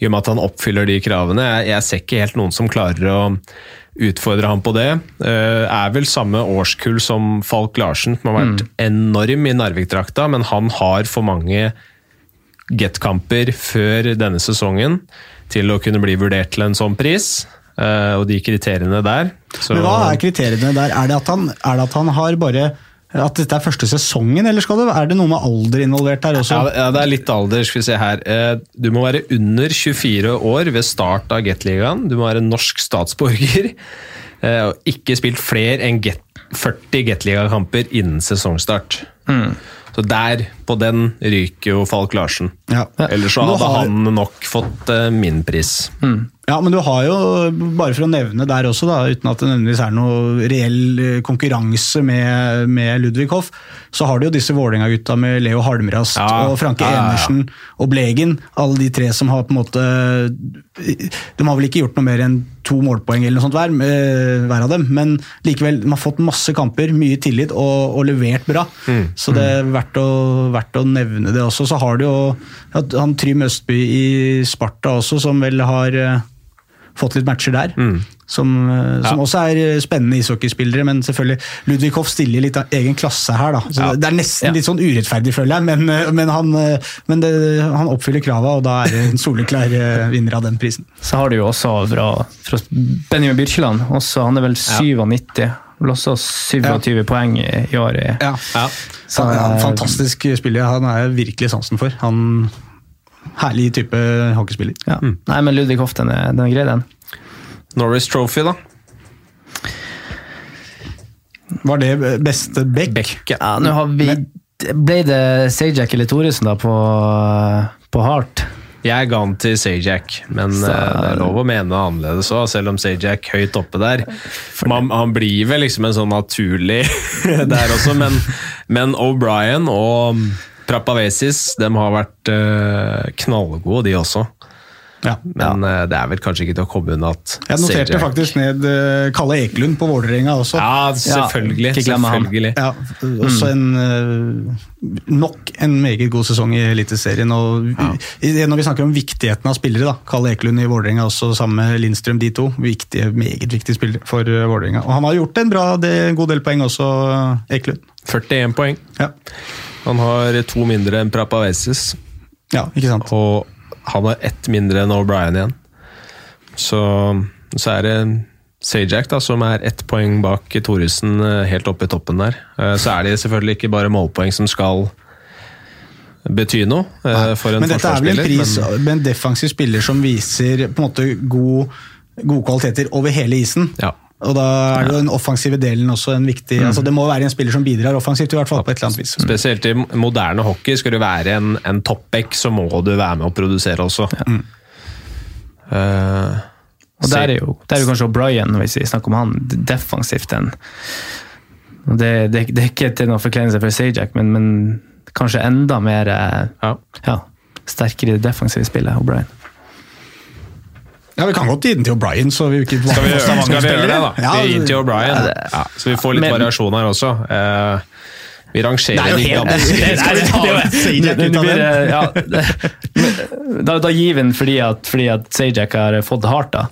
I og med at han oppfyller de kravene. Jeg, jeg ser ikke helt noen som klarer å utfordre ham på det. Eh, er vel samme årskull som Falk Larsen, som har vært mm. enorm i Narvik-drakta, men han har for mange get-kamper før denne sesongen til å kunne bli vurdert til en sånn pris. Eh, og de kriteriene der. Så... Men Hva er kriteriene der? Er det at han, er det at han har bare at dette er første sesongen, eller skal det, er det noe med alder involvert her også? Ja, det er litt alder. skal vi se her. Eh, du må være under 24 år ved start av Gateligaen. Du må være norsk statsborger. Eh, og ikke spilt flere enn 40 Gateliga-kamper innen sesongstart. Mm. Så der, på den, ryker jo Falk Larsen. Ja. Ellers så hadde har- han nok fått eh, min pris. Ja, men du har jo, bare for å nevne der også, da, uten at det nødvendigvis er noe reell eh, konkurranse med, med Ludvig Hoff, så har du jo disse Vålerenga-gutta med Leo Halmrast Ja, og Franke ja, ja. Enersen og Blegen. Alle de tre som har på en måte De har vel ikke gjort noe mer enn to målpoeng eller noe sånt hver, eh, hver av dem, men likevel, de har fått masse kamper, mye tillit og, og levert bra. Mm. Så det er verdt å, verdt å nevne det også. Så har du jo han Trym Østby i Sparta også, som vel har eh, fått litt matcher der. Som, eh, som Mm. Ja. også er eh, spennende ishockeyspillere, men selvfølgelig Ludvig Hoff stiller litt av egen klasse her. da. Så Ja. Det er nesten Ja. litt sånn urettferdig, føler jeg, men, eh, men, han, men det, han oppfyller krava, og da er det en soleklar vinner av den prisen. Så har du jo også fra, fra Benjamin Birkeland. Også, han er vel 97. Vel også 27 poeng i, i år. Ja. Ja. Så han er en fantastisk spiller. Han er virkelig sansen for. Han Herlig type hockeyspiller. ja. Nei, men Ludvig Hoff, den er, den er grei, den. Norris Trophy, da. Var det beste back? Beck. ja. Ja, nå har vi Ble det Sajak eller Thoresen da på, på Heart? Jeg ga den til Sajak, men Så- eh, det er lov å mene annerledes òg, selv om Sajak høyt oppe der. Man, han blir vel liksom en sånn naturlig der også, men, men O'Brien og Prapavesis de har vært eh, knallgode, de også. Ja. Men eh, det er vel kanskje ikke til å komme unna at Jeg noterte Zajac- faktisk ned eh, Kalle Ekelund på Vålerenga også. Ja, selvfølgelig. Ja, selvfølgelig. Ja, også en nok en meget god sesong i Eliteserien. og Når vi snakker om viktigheten av spillere, da, Kalle Ekelund i Vålerenga også sammen med Lindstrøm, de to. Viktige, meget viktige spillere for Vålerenga. Og han har gjort en bra, det, en god del poeng også, Ekelund. 41 poeng. Ja. Han har to mindre enn Prapavesis. ja, ikke sant. Og han har ett mindre enn O'Brien igjen. Så, så er det Sajak da, som er ett poeng bak Thoresen eh, helt oppe i toppen der. Eh, Så er det selvfølgelig ikke bare målpoeng som skal bety noe Nei, for en Men dette er vel en pris men- med en defensiv spiller som viser på en måte god, gode kvaliteter over hele isen. Ja. Og da er jo den offensive delen også en viktig altså Det må være en spiller som bidrar offensivt, i hvert fall på et eller annet vis. Spesielt i moderne hockey. Skal du være en, en toppback, så må du være med å produsere også. Eh, Og der er jo, der er jo kanskje O'Brien, hvis vi snakker om han, defensivt en det, det, det er ikke til noen forkleinelse for Sajak, men, men kanskje enda mer eh, ja. ja, sterkere i det defensive spillet, O'Brien. Ja, Vi kan godt gi den til O'Brien, så vi ikke Skal vi, gjøre- skal vi gjøre det, da? Ja, vi gir til O'Brien. Ja, så vi får litt Men- variasjon her også. Eh, vi rangerer er de den? eh, da, da gir vi den fordi at, fordi at Sajak har fått det hardt, da.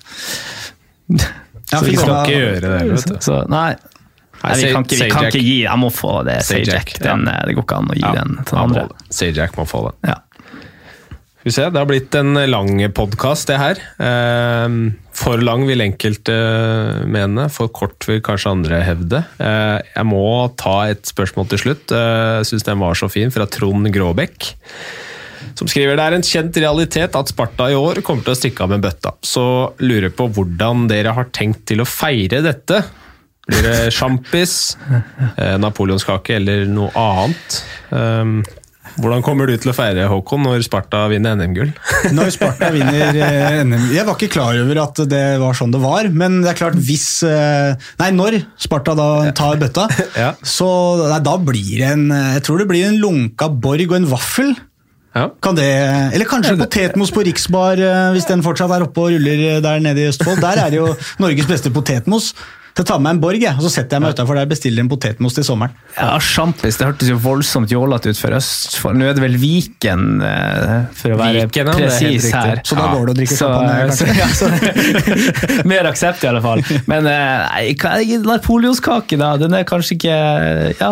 Ja, Så vi skal ikke gjøre det, vet du. Så, nei. Nei, vi, kan ikke, vi kan ikke gi Jeg må få det Sajak, Sajak. ja. Den, eh, Det går ikke an å gi Ja, den til andre. Sajak må få det. Ja. Skal vi se, Det har blitt en lang podkast, det her. Eh, For lang vil enkelte mene, for kort vil kanskje andre hevde. Eh, Jeg må ta et spørsmål til slutt. Eh, Jeg syns den var så fin, fra Trond Gråbekk. Som skriver det er en kjent realitet at Sparta i år kommer til å stikke av med bøtta. Så lurer på hvordan dere har tenkt til å feire dette. Blir det sjampis, eh, napoleonskake eller noe annet? Hvordan kommer du til å feire, Håkon, når Sparta vinner NM-gull? Når Sparta vinner eh, NM Jeg var ikke klar over at det var sånn det var, men det er klart hvis eh, Nei, når Sparta da tar bøtta, Ja. så nei, da blir det en Jeg tror det blir en lunka borg og en vaffel. Ja. Kan det, eller kanskje potetmos på Riksbar, eh, hvis den fortsatt er oppe og ruller der nede i Østfold. Der er det jo Norges beste potetmos. Så jeg tar med en borg, jeg, og så setter jeg meg utafor der og bestiller en potetmos til sommeren. Ja, Sjampis, det hørtes jo voldsomt jålete ut for Østfold. Nå er det vel Viken, eh, for å være Viken, presis her. Så da går det å drikke champagne, ja, mer aksept, i alle fall. Men eh, nei, hva- napoleonskake, da. Den er kanskje ikke Ja,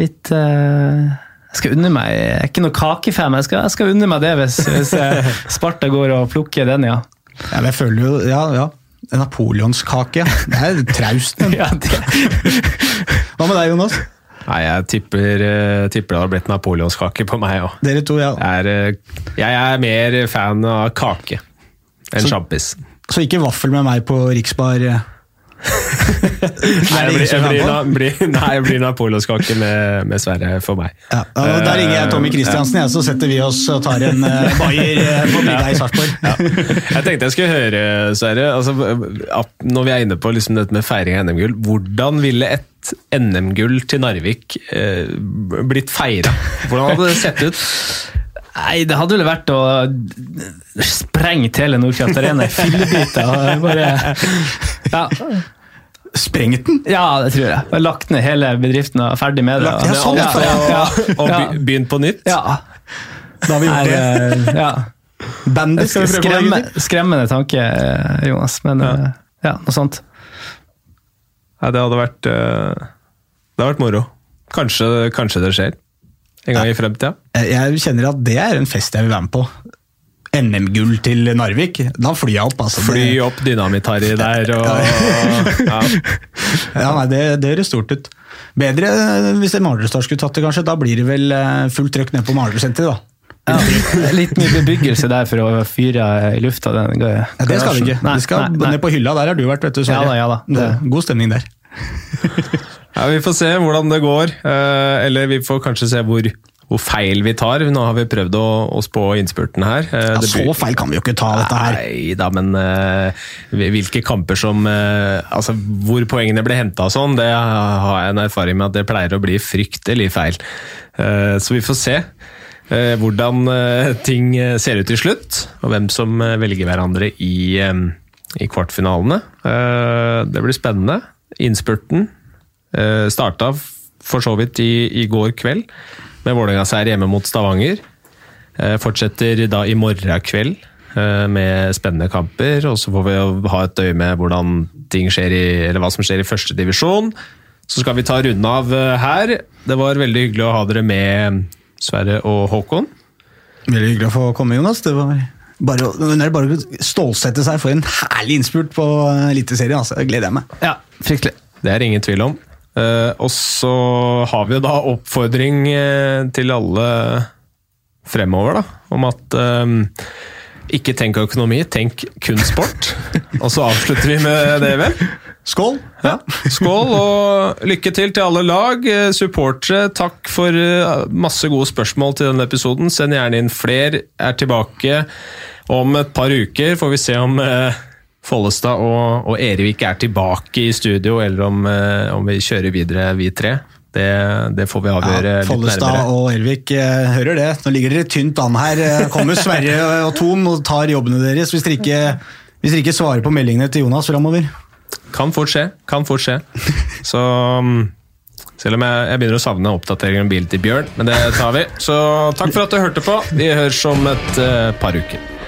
litt uh Jeg skal unne meg Jeg er ikke noe kakefan, men jeg skal, jeg skal unne meg det hvis, hvis Sparta går og plukker den, ja. Ja, jeg føler jo, ja, ja. En napoleonskake, ja. Det er traust. men. Hva med deg, Jonas? Nei, jeg tipper, eh, tipper det har blitt napoleonskake på meg òg. Dere to, ja. Jeg, er, eh, jeg er mer fan av kake enn sjampis. Så ikke vaffel med meg på Riksbar. Eh. nei, jeg blir, jeg blir, blir, nei, jeg blir napoleonskake med, med Sverre for meg. Ja, og Der ringer jeg Tommy Kristiansen, ja, så setter vi oss og tar en uh, bayer uh, på brygga i Sarpsborg. Ja. Jeg tenkte jeg skulle høre, Sverre, altså, når vi er inne på liksom dette med feiring av NM-gull, hvordan ville et NM-gull til Narvik eh, blitt feira? Hvordan hadde det sett ut? Nei, det hadde vel vært å sprenge hele Nordkraft Arena i fillebiter. Bare ja. Sprengt den? Ja, det tror jeg. Lagt ned hele bedriften og ferdig med det. Ja, sånn, ja, ja, og begynt på nytt? Ja. Da har vi gjort det. Ja. Bandit skal vi prøve Skremme, Skremmende tanke, Jonas, men ja, noe sånt. Nei, det hadde vært Det hadde vært moro. Kanskje, kanskje det skjer. En gang i fremtida? Jeg kjenner at det er en fest jeg vil være med på. NM-gull til Narvik, da flyr jeg opp. Altså. Fly opp Dynamitt-Harry der og Ja, ja nei, det, det høres stort ut. Bedre hvis Malerstar skulle tatt det, kanskje. Da blir det vel fullt trøkk ned på Malersenteret, da. Ja, litt mye bebyggelse der for å fyre i lufta. Den, ja, det skal vi ikke. Nei, vi skal nei, ned på hylla, der har du vært, vet du. Ja da, ja da. Det. God stemning der. Ja, Vi får se hvordan det går. Eller vi får kanskje se hvor, hvor feil vi tar. Nå har vi prøvd å, å spå innspurten her. Ja, så feil kan vi jo ikke ta dette her. Nei da, men uh, hvilke kamper som Altså, hvor poengene ble henta og sånn, det har jeg en erfaring med at det pleier å bli fryktelig feil. Så vi får se. Hvordan ting ser ut til slutt, og hvem som velger hverandre i, i kvartfinalene. Det blir spennende. Innspurten Uh, starta for så vidt i, i går kveld med Vålerenga-seier hjemme mot Stavanger. Uh, fortsetter da i morgen kveld uh, med spennende kamper. Og så får vi ha et øye med hvordan ting skjer i, eller hva som skjer i første divisjon. Så skal vi ta runden av her. Det var veldig hyggelig å ha dere med, Sverre og Håkon. Veldig hyggelig å få komme, Jonas. Det var bare, det er bare å stålsette seg for en herlig innspurt på Eliteserien. Altså. Det gleder jeg meg. Ja, fryktelig. Det er ingen tvil om. Uh, og så har vi da oppfordring uh, til alle fremover, da, om at um, ikke tenk økonomi, tenk kun sport. og så avslutter vi med det, vel? Skål! Ja. Skål, og lykke til til alle lag. Supportere, takk for masse gode spørsmål til denne episoden. Send gjerne inn flere. Er tilbake om et par uker. Får vi se om Follestad og, og Erevik er tilbake i studio, eller om, eh, om vi kjører videre, vi tre. Det, det, får vi avgjøre ja, litt nærmere. Follestad og Ervik eh, hører det. Nå ligger dere tynt an her. Eh, kommer Sverre og Ton og tar jobbene deres hvis dere ikke, hvis dere ikke svarer på meldingene til Jonas framover. Kan fort skje. Kan fort skje. Så mm, selv om jeg, jeg begynner å savne oppdatering om bilen til Bjørn, men det tar vi. Så takk for at du hørte på. Vi høres om et uh, par uker.